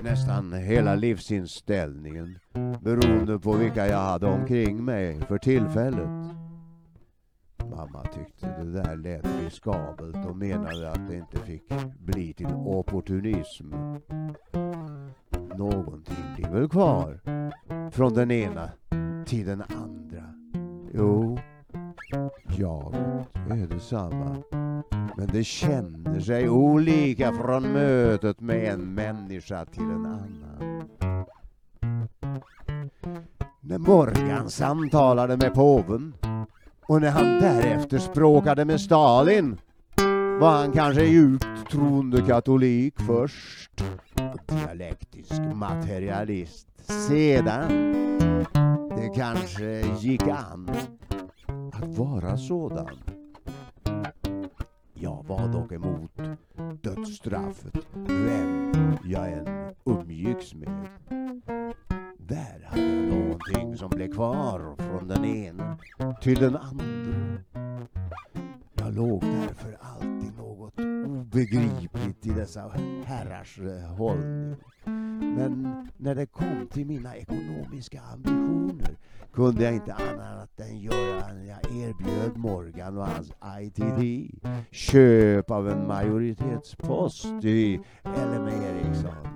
nästan hela livsinställningen beroende på vilka jag hade omkring mig för tillfället. Mamma tyckte det där lät riskabelt och menade att det inte fick bli till opportunism. Någonting blir väl kvar från den ena till den andra. Jo, jaget är detsamma. Men det känner sig olika från mötet med en människa till en annan. När Morgan samtalade med påven och när han därefter språkade med Stalin var han kanske djupt troende katolik först och dialektisk materialist sedan. Det kanske gick an att vara sådan. Jag var dock emot dödsstraffet vem jag än umgicks med. Där hade jag någonting som blev kvar från den ena till den andra. Jag låg därför alltid något obegripligt i dessa herrars hållning. Men när det kom till mina ekonomiska ambitioner kunde jag inte annat än göra jag erbjöd Morgan och hans ITT köp av en majoritetspost i LM Ericsson.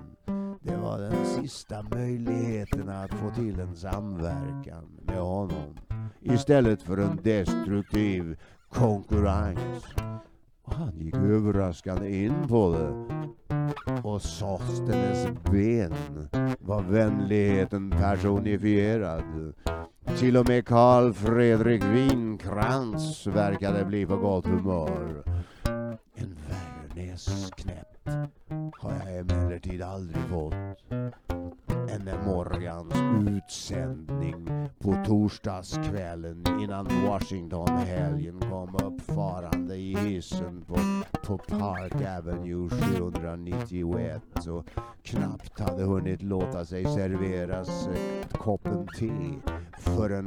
Det var den sista möjligheten att få till en samverkan med honom istället för en destruktiv konkurrens. Och han gick överraskande in på det. Och Sostenes ben var vänligheten personifierad. Till och med Karl Fredrik Winkrans verkade bli på gott humör. En värre knäpp har jag emellertid aldrig fått än när Morgans utsändning på torsdagskvällen innan Washington-helgen kom uppfarande i hissen på, på Park Avenue 791 och knappt hade hunnit låta sig serveras koppen te förrän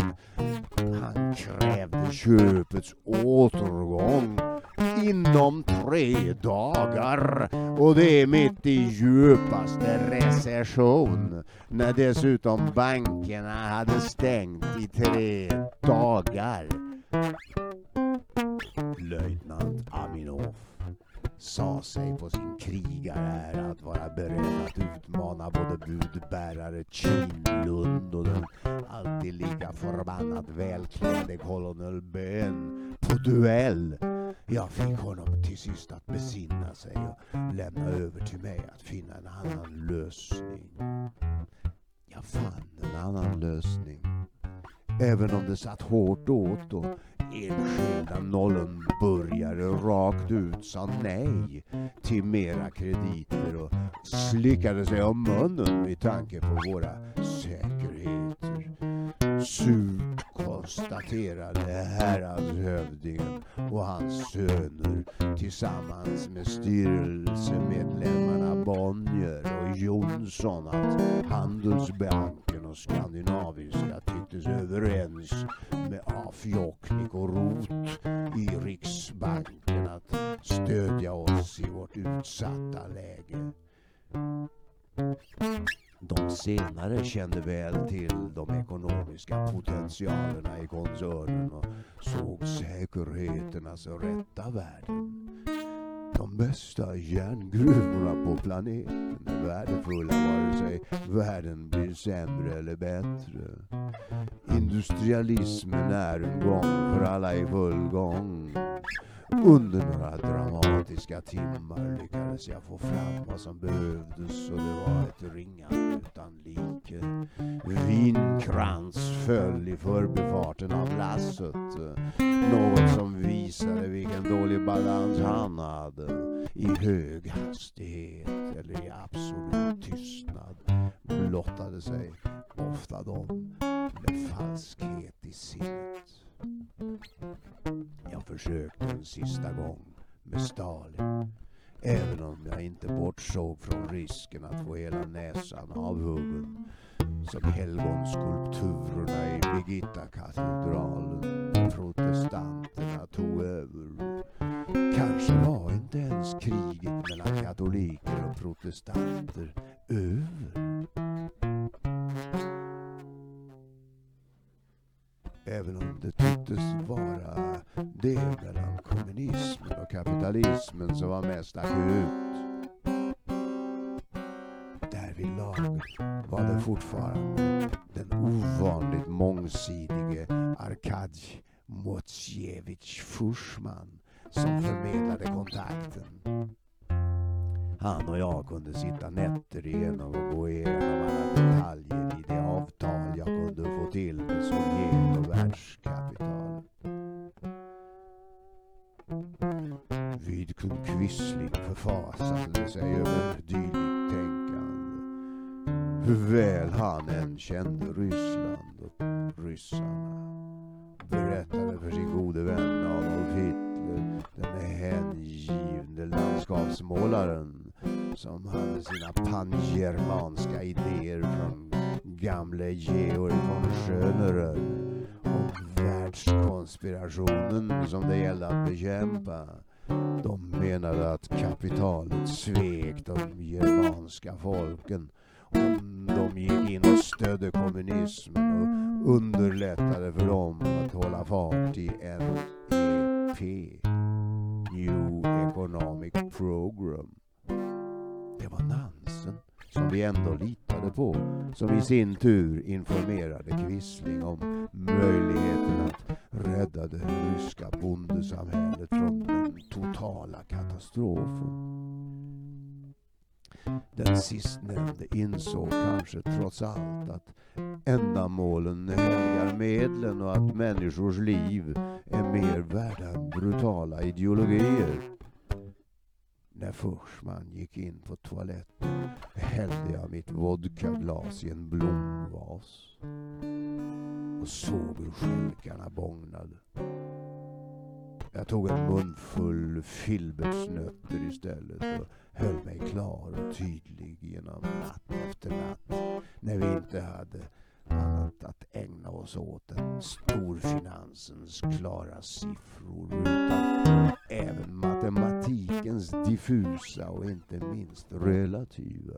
han krävde köpets återgång inom tre dagar. Och det är mitt i djupaste recession när dessutom bankerna hade stängt i tre dagar. Löjtnant Aminov sa sig på sin krigarära att vara beredd att utmana både budbärare Kinlund och den alltid lika förbannat välklädde kolonel Bön på duell. Jag fick honom till sist att besinna sig och lämna över till mig att finna en annan lösning. Jag fann en annan lösning. Även om det satt hårt åt och enskilda nollonburgare rakt ut sa nej till mera krediter och slickade sig om munnen med tanke på våra säkerheter. Surt konstaterade häradshövdingen och hans söner tillsammans med styrelsemedlemmarna Bonnier och Jonsson att Handelsbanken och Skandinaviska tycktes överens med Afjoknik och Rot i Riksbanken att stödja oss i vårt utsatta läge. De senare kände väl till de ekonomiska potentialerna i koncernen och såg säkerheternas rätta värden. De bästa järngruvorna på planeten är värdefulla vare sig världen blir sämre eller bättre. Industrialismen är en gång för alla i full gång. Under några dramatiska timmar lyckades jag få fram vad som behövdes och det var ett ringande utan like. Vinkrans föll i förbifarten av lasset. Något som visade vilken dålig balans han hade. I hög hastighet eller i absolut tystnad blottade sig ofta de med falskhet i sinnet. Jag försökte en sista gång med Stalin. Även om jag inte bortsåg från risken att få hela näsan avhuggen. Som helgonskulpturerna i Birgitta-katedralen. Protestanterna tog över. Kanske var inte ens kriget mellan katoliker och protestanter över. Även om det tycktes vara det mellan kommunismen och kapitalismen som var mest akut. Därvidlag var det fortfarande den ovanligt mångsidige Arkadj Motsjevitj Fursman som förmedlade kontakten. Han och jag kunde sitta nätter igenom och gå igenom alla detaljer Vidkun Quisling förfasade sig över dylikt tänkande. Hur väl han än kände Ryssland och ryssarna berättade för sin gode vän Adolf Hitler, den hängivne landskapsmålaren som hade sina pangermanska idéer från gamle Georg von Schönerer om världskonspirationen som det gällde att bekämpa. De menade att kapitalet svek de germanska folken om de gick in och stödde kommunismen och underlättade för dem att hålla fart i NEP, New Economic Program. Det var Nansen som vi ändå litade på, som i sin tur informerade Quisling om möjligheten att rädda det ryska bondesamhället från den totala katastrofen. Den sistnämnde insåg kanske trots allt att ändamålen helgar medlen och att människors liv är mer värda än brutala ideologier. När Fursman gick in på toaletten hällde jag mitt vodkaglas i en blomvas och såg hur skälkarna bågnade. Jag tog en munfull filbertsnötter istället och höll mig klar och tydlig genom natt efter natt när vi inte hade annat att ägna oss åt än storfinansens klara siffror utan även matematik matematikens diffusa och inte minst relativa.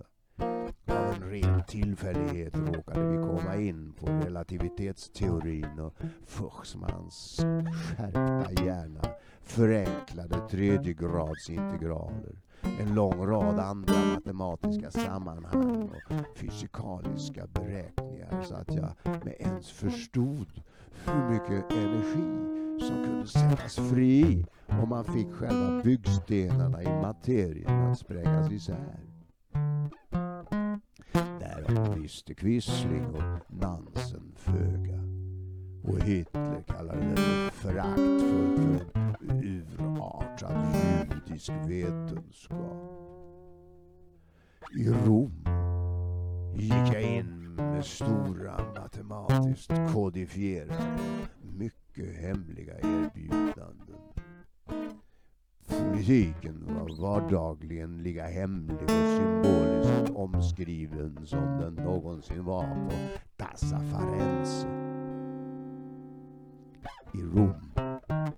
Av en ren tillfällighet råkade vi komma in på relativitetsteorin och Fuchsmans skärpta hjärna förenklade tredjegradsintegraler en lång rad andra matematiska sammanhang och fysikaliska beräkningar så att jag med ens förstod hur mycket energi som kunde sättas fri om man fick själva byggstenarna i materien att sprängas isär. Därav visste Quisling och Nansen föga. Och Hitler kallade det föraktfullt för en urartad judisk vetenskap. I Rom gick jag in med stora matematiskt kodifierade, mycket mycket hemliga erbjudanden. Politiken var vardagligen lika hemlig och symboliskt omskriven som den någonsin var på Tassa Farense. I Rom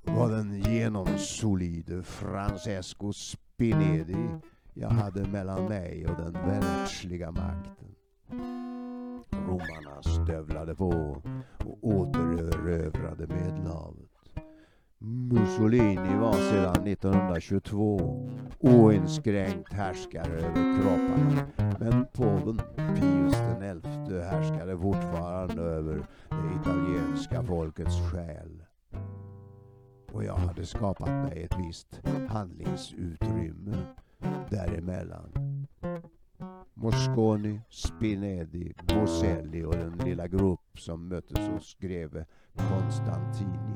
var den genomsolide Francesco Spinedi jag hade mellan mig och den världsliga makten. Romarna stövlade på och återerövrade Medelhavet. Mussolini var sedan 1922 oinskränkt härskare över kropparna. Men påven Pius XI härskade fortfarande över det italienska folkets själ. Och jag hade skapat mig ett visst handlingsutrymme däremellan. Mosconi, Spinedi, Boselli och den lilla grupp som möttes hos greve Konstantini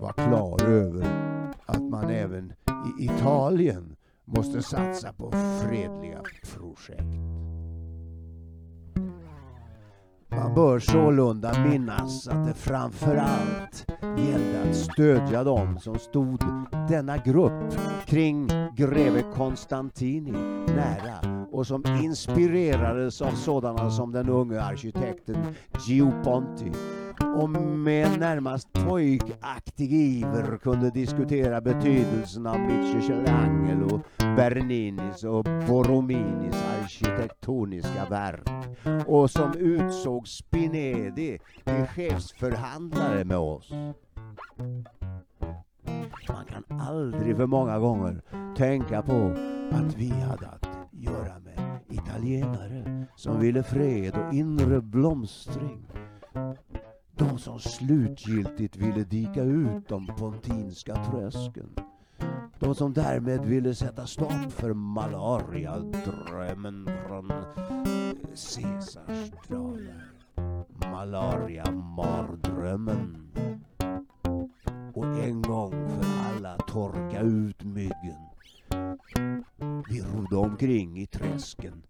var klar över att man även i Italien måste satsa på fredliga projekt. Man bör sålunda minnas att det framför allt gällde att stödja dem som stod denna grupp kring greve Konstantini nära och som inspirerades av sådana som den unge arkitekten Gio Ponti. Och med närmast pojkaktig iver kunde diskutera betydelsen av Michelangelo, Berninis och Borominis arkitektoniska verk. Och som utsåg Spinedi till chefsförhandlare med oss. Man kan aldrig för många gånger tänka på att vi hade att göra med italienare som ville fred och inre blomstring. De som slutgiltigt ville dika ut de pontinska trösken. De som därmed ville sätta stopp för malaria-drömmen från Caesars dagar. Malaria-mardrömmen. Och en gång för alla torka ut myggen. Vi rodde omkring i träsken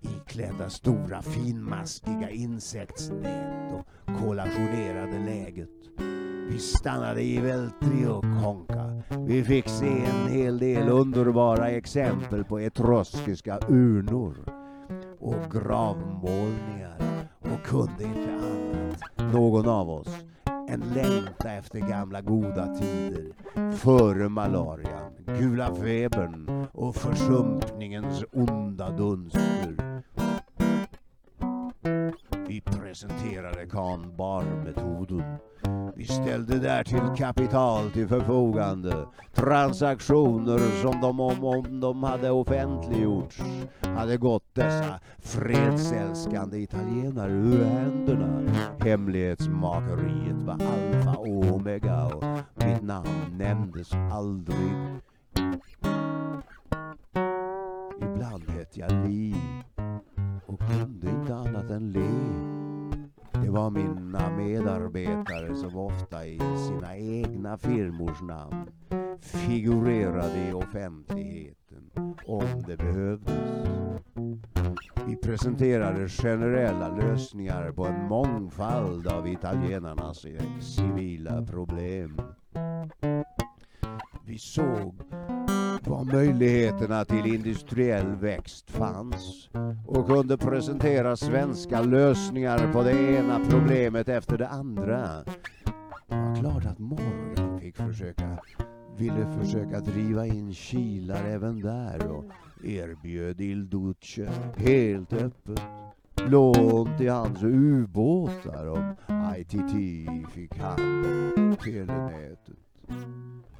iklädda stora finmaskiga insektsnät och kollationerade läget. Vi stannade i vältri och Konka. Vi fick se en hel del underbara exempel på etruskiska urnor och gravmålningar och kunde inte annat, någon av oss, en längta efter gamla goda tider före malarian, gula febern och försumpningens onda dunster. Vi presenterade Kan Bar-metoden. Vi ställde därtill kapital till förfogande. Transaktioner som de om, om de hade offentliggjorts hade gått dessa fredsälskande italienare ur händerna. Hemlighetsmakeriet var alfa och omega och mitt namn nämndes aldrig. Ibland hette jag Li och kunde inte annat än le. Det var mina medarbetare som ofta i sina egna firmors namn figurerade i offentligheten om det behövdes. Vi presenterade generella lösningar på en mångfald av italienarnas civila problem. Vi såg var möjligheterna till industriell växt fanns och kunde presentera svenska lösningar på det ena problemet efter det andra. Det var klart att Morgan fick försöka, ville försöka driva in kilar även där och erbjöd Il Duce helt öppet lån till hans ubåtar om ITT fick hand om telenätet.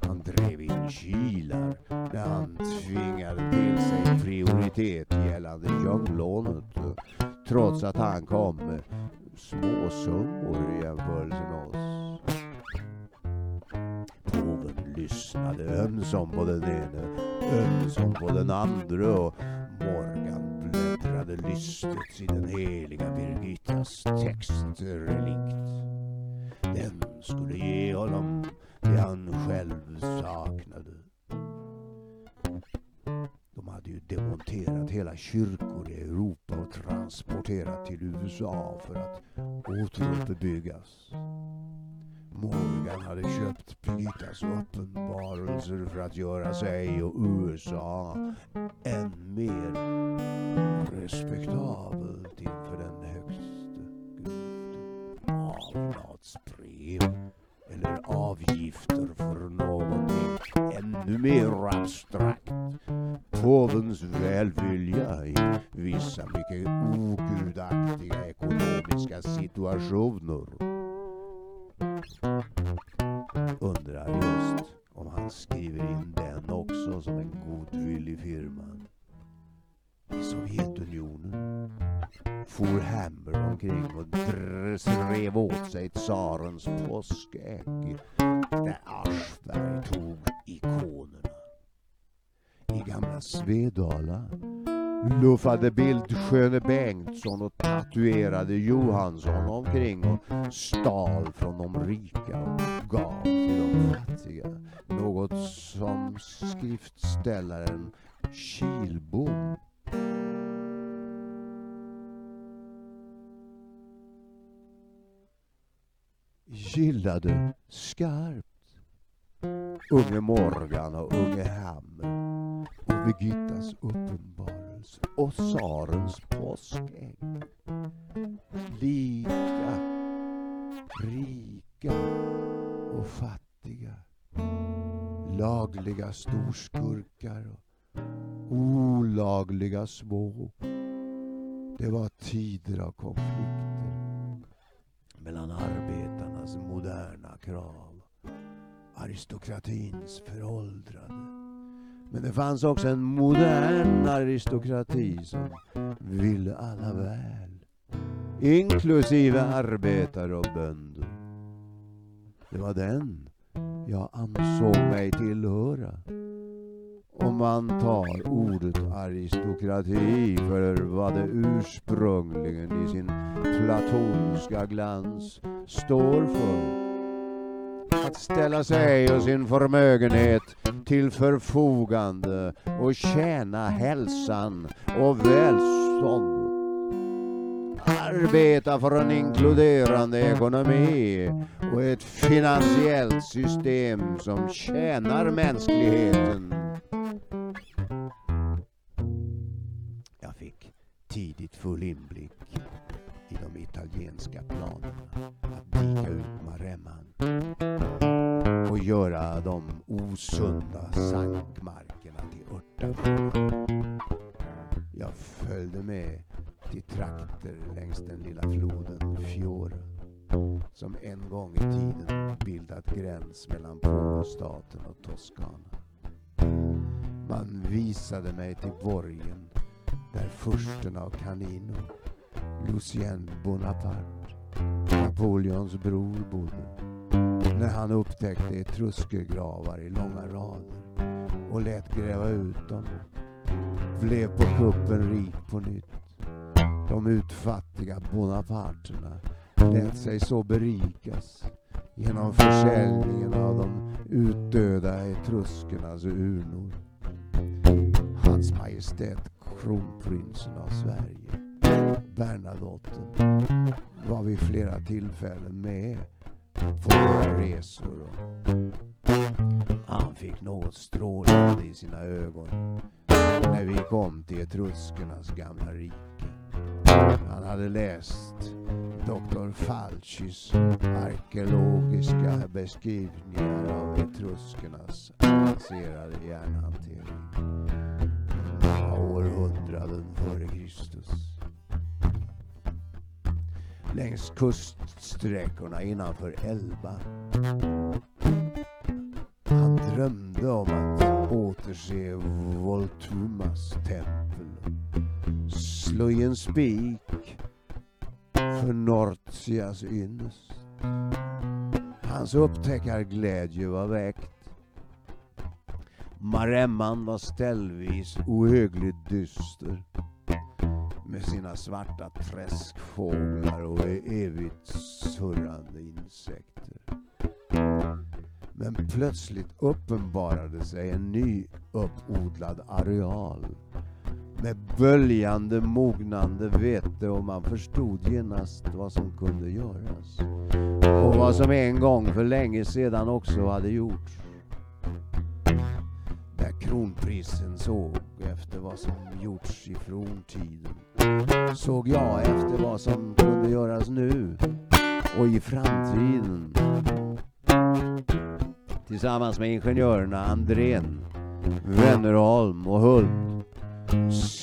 Han drev in kilar när han tvingade till sig prioritet gällande jobblånet trots att han kom med småsummor i jämförelse med oss. Påven lyssnade ömsom på den ene, ömsom på den andra och Morgan bläddrade lystet i den heliga Birgittas textrelikt. Den skulle ge honom det han själv saknade. De hade ju demonterat hela kyrkor i Europa och transporterat till USA för att återuppbyggas. Morgan hade köpt Birgittas uppenbarelser för att göra sig och USA än mer respektabelt inför den högste gud. Avlatsbrev eller avgifter för någonting ännu mer abstrakt. Påvens välvilja i vissa mycket ogudaktiga ekonomiska situationer. Undrar just om han skriver in den också som en godvillig firma. I Sovjetunionen for Hammer omkring och drev åt sig tsarens påskägg där Aschberg tog ikonerna. I gamla Svedala luffade Bildsköne Bengtsson och tatuerade Johansson omkring och stal från de rika och gav till de fattiga. Något som skriftställaren Kilbom gillade skarpt. Unge Morgan och Unge Ham och Birgittas uppenbarelse och tsarens påskägg. Lika rika och fattiga. Lagliga storskurkar och olagliga små. Det var tider av konflikter mellan arbetarnas moderna krav aristokratins föråldrade. Men det fanns också en modern aristokrati som ville alla väl. Inklusive arbetare och bönder. Det var den jag ansåg mig tillhöra. Om man tar ordet aristokrati för vad det ursprungligen i sin platonska glans står för att ställa sig och sin förmögenhet till förfogande och tjäna hälsan och välstånd. Arbeta för en inkluderande ekonomi och ett finansiellt system som tjänar mänskligheten. Osunda sankmarkerna till örtagårdar. Jag följde med till trakter längs den lilla floden Fiora som en gång i tiden bildat gräns mellan påvestaten och Toscana. Man visade mig till borgen där fursten av Canino, Lucien Bonaparte, Napoleons bror bodde. Mm. När han upptäckte etruskergravar i långa rader och lät gräva ut dem. Blev på kuppen rik på nytt. De utfattiga Bonaparterna lät sig så berikas genom försäljningen av de utdöda etruskernas urnor. Hans Majestät kronprinsen av Sverige, Bernadotten, var vid flera tillfällen med våra resor. Han fick något strålande i sina ögon när vi kom till etruskernas gamla rike. Han hade läst Dr. Falchis arkeologiska beskrivningar av etruskernas avancerade järnhantering. Århundraden före Kristus. Längs kuststräckorna innanför Elba. Han drömde om att återse Voltumas tempel. Slå i en spik för Nortias ynnest. Hans upptäckarglädje var väckt. Maremman var ställvis ohögligt dyster med sina svarta träskfåglar och e- evigt surrande insekter. Men plötsligt uppenbarade sig en ny uppodlad areal med böljande, mognande vete och man förstod genast vad som kunde göras. Och vad som en gång för länge sedan också hade gjorts. Där kronprinsen såg efter vad som gjorts i forntiden såg jag efter vad som kunde göras nu och i framtiden. Tillsammans med ingenjörerna Andrén, Wennerholm och Hult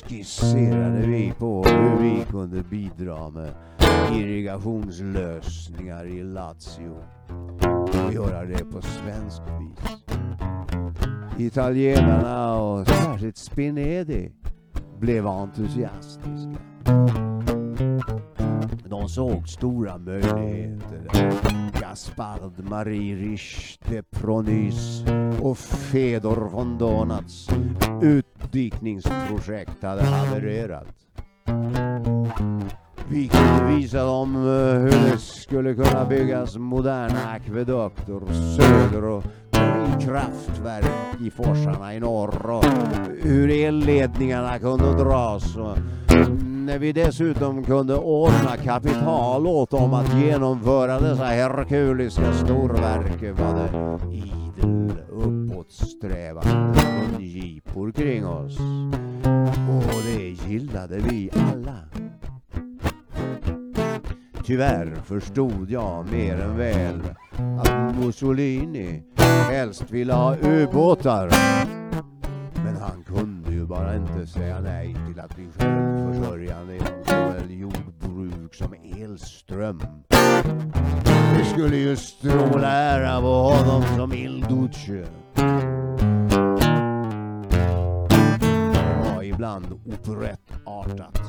skisserade vi på hur vi kunde bidra med irrigationslösningar i Lazio och göra det på svensk vis. Italienarna och särskilt Spinedi blev entusiastiska. De såg stora möjligheter. Gaspard Marie Richte Pronys och Fedor von Donats utdikningsprojekt hade havererat. Vi kunde visa dem eh, hur det skulle kunna byggas moderna akvedukter söder och i kraftverk i forsarna i norr och hur elledningarna kunde dras. Och när vi dessutom kunde ordna kapital åt dem att genomföra dessa herkuliska storverk var det idel uppåtsträvande ungipor kring oss. Och det gillade vi alla. Tyvärr förstod jag mer än väl att Mussolini helst ville ha ubåtar. Men han kunde ju bara inte säga nej till att bli självförsörjande inom såväl jordbruk som elström. Det skulle ju stråla ära på honom som Il Duce. Det var ibland operettartat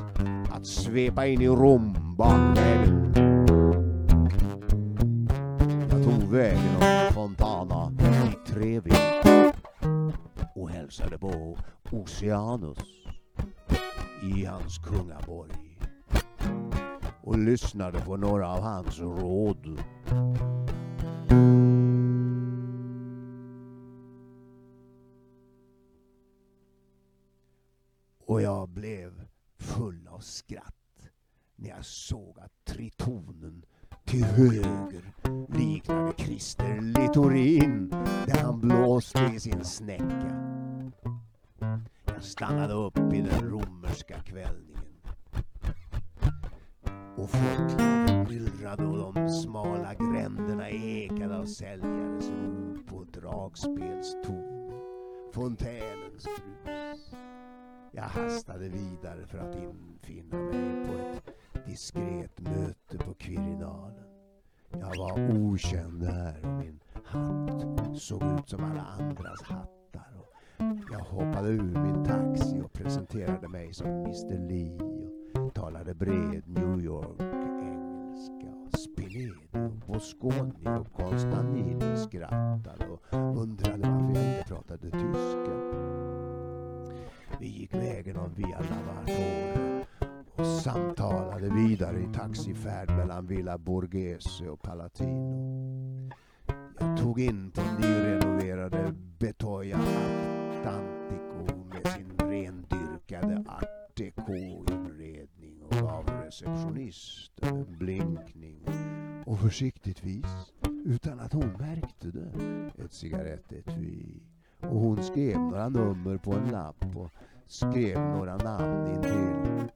att svepa in i Rom bakvägen. Tog vägen om Fontana i Trevi och hälsade på Oceanus i hans kungaborg och lyssnade på några av hans råd. Och jag blev full av skratt när jag såg att tritonen till höger liknade Christer Littorin där han blåste i sin snäcka. Jag stannade upp i den romerska kvällningen. Och folklivet myllrade och de smala gränderna ekade av säljares rop och dragspelston. Fontänens brus. Jag hastade vidare för att infinna mig på ett diskret möte på Quirinalen. Jag var okänd där och min hatt såg ut som alla andras hattar. Och jag hoppade ur min taxi och presenterade mig som Mr Lee och talade bred New York engelska. Spinedo, och Bosconi och skrattade och undrade varför jag inte pratade tyska. Vi gick vägen av Via Lavatore och samtalade vidare i taxifärd mellan Villa Borghese och Palatino. Jag tog in på nyrenoverade Betoja Atlantico med sin rendyrkade art deco-inredning och gav receptionisten en blinkning och försiktigtvis, utan att hon märkte det, ett cigarettetui. Och hon skrev några nummer på en lapp och skrev några namn intill.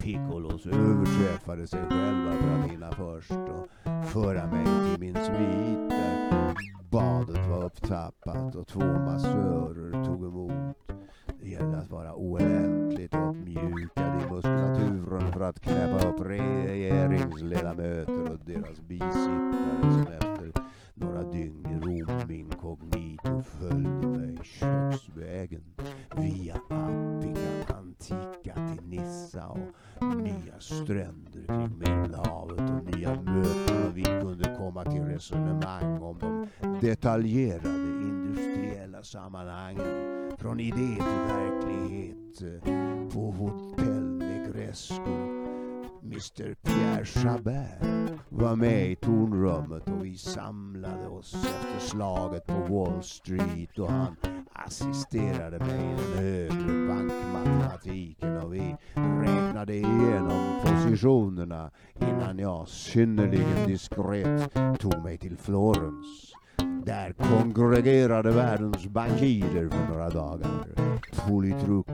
Piccolos överträffade sig själva för att hinna först och föra mig till min svit där badet var upptappat och två massörer tog emot. Det gällde att vara oändligt uppmjukad i muskulaturen för att knäppa upp regeringsledamöter och deras bisittare som efter några dygn i Rom inkognito följde mig köksvägen via Appica Antica till Nissa och stränder kring Medelhavet och nya möten och vi kunde komma till resonemang om de detaljerade industriella sammanhangen Från idé till verklighet eh, på Hotell Negresco. Mr Pierre Chabert var med i tornrummet och vi samlade oss efter slaget på Wall Street och han assisterade mig i den högre bankmatematiken och vi räknade igenom positionerna innan jag synnerligen diskret tog mig till Florens. Där kongregerade världens bankirer för några dagar. Politruk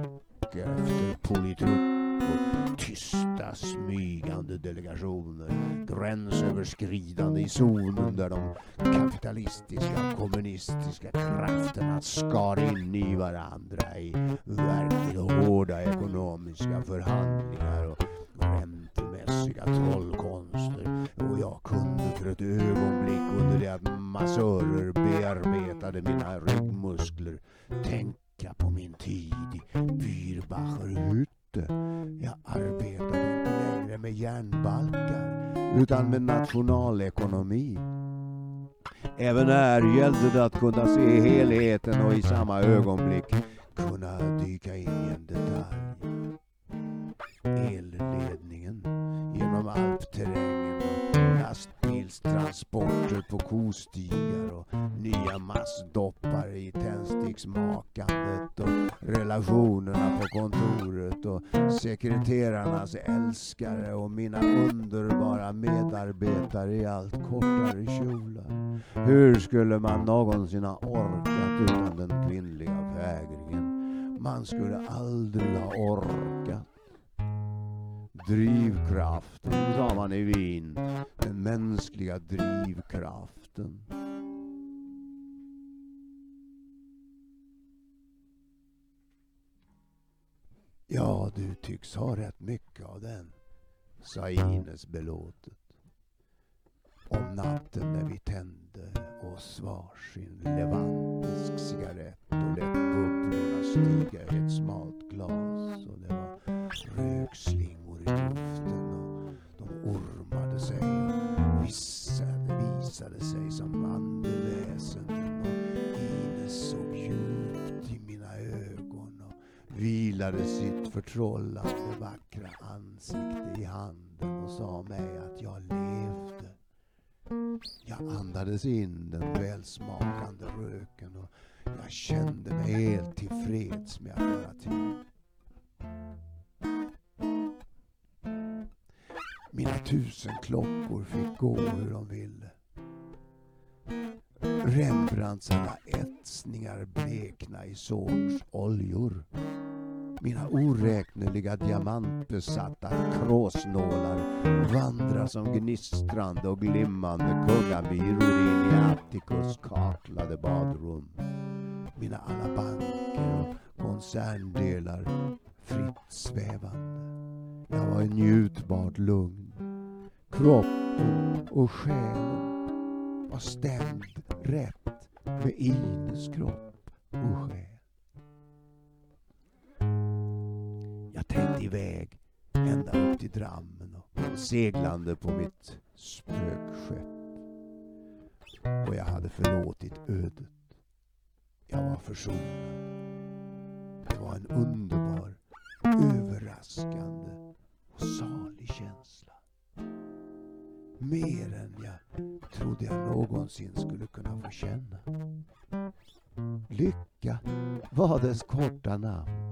efter politruk och tysta smygande delegationer gränsöverskridande i zonen där de kapitalistiska och kommunistiska krafterna skar in i varandra i verkligt hårda ekonomiska förhandlingar och räntemässiga trollkonster. Och jag kunde för ett ögonblick under det att massörer bearbetade mina ryggmuskler tänka på min tid i Bürbacher ute. Jag arbetade inte längre med järnbalkar utan med nationalekonomi. Även här gällde det att kunna se helheten och i samma ögonblick kunna dyka in i en detalj. Elledningen genom alpterrängen och lastbilstransporter på kostigar och nya massdoppar i tändsticksmakandet och relationerna på kontoret och sekreterarnas älskare och mina underbara medarbetare i allt kortare kjolar. Hur skulle man någonsin ha orkat utan den kvinnliga fägringen? Man skulle aldrig ha orkat. Drivkraften, sa man i Wien. Den mänskliga drivkraften. Ja, du tycks ha rätt mycket av den, sa Ines belåtet. Om natten när vi tände oss varsin levantisk cigarett och lät bubblorna stiga i ett smalt glas och det var rökslingor i luften och de ormade sig och vissade, visade sig som andeväsen och Ines såg djupt i mina ögon och vilade sitt förtrollande vackra ansikte i handen och sa mig att jag levde. Jag andades in den välsmakande röken och jag kände mig helt tillfreds med att vara till. Mina tusen klockor fick gå hur de ville. Rembrandts alla etsningar blekna i Zorns oljor. Mina oräkneliga diamantbesatta kråsnålar vandrar som gnistrande och glimmande kungamyror in i Atticus kaklade badrum. Mina alla banker och koncerndelar fritt svävande. Jag var njutbart lugn. Kropp och själen var stämd rätt med Ines kropp och själ. Jag tänkte iväg ända upp till Drammen och seglande på mitt spökskepp. Och jag hade förlåtit ödet. Jag var försonad. Det var en underbar, överraskande och salig känsla. Mer än jag trodde jag någonsin skulle kunna få känna. Lycka var dess korta namn.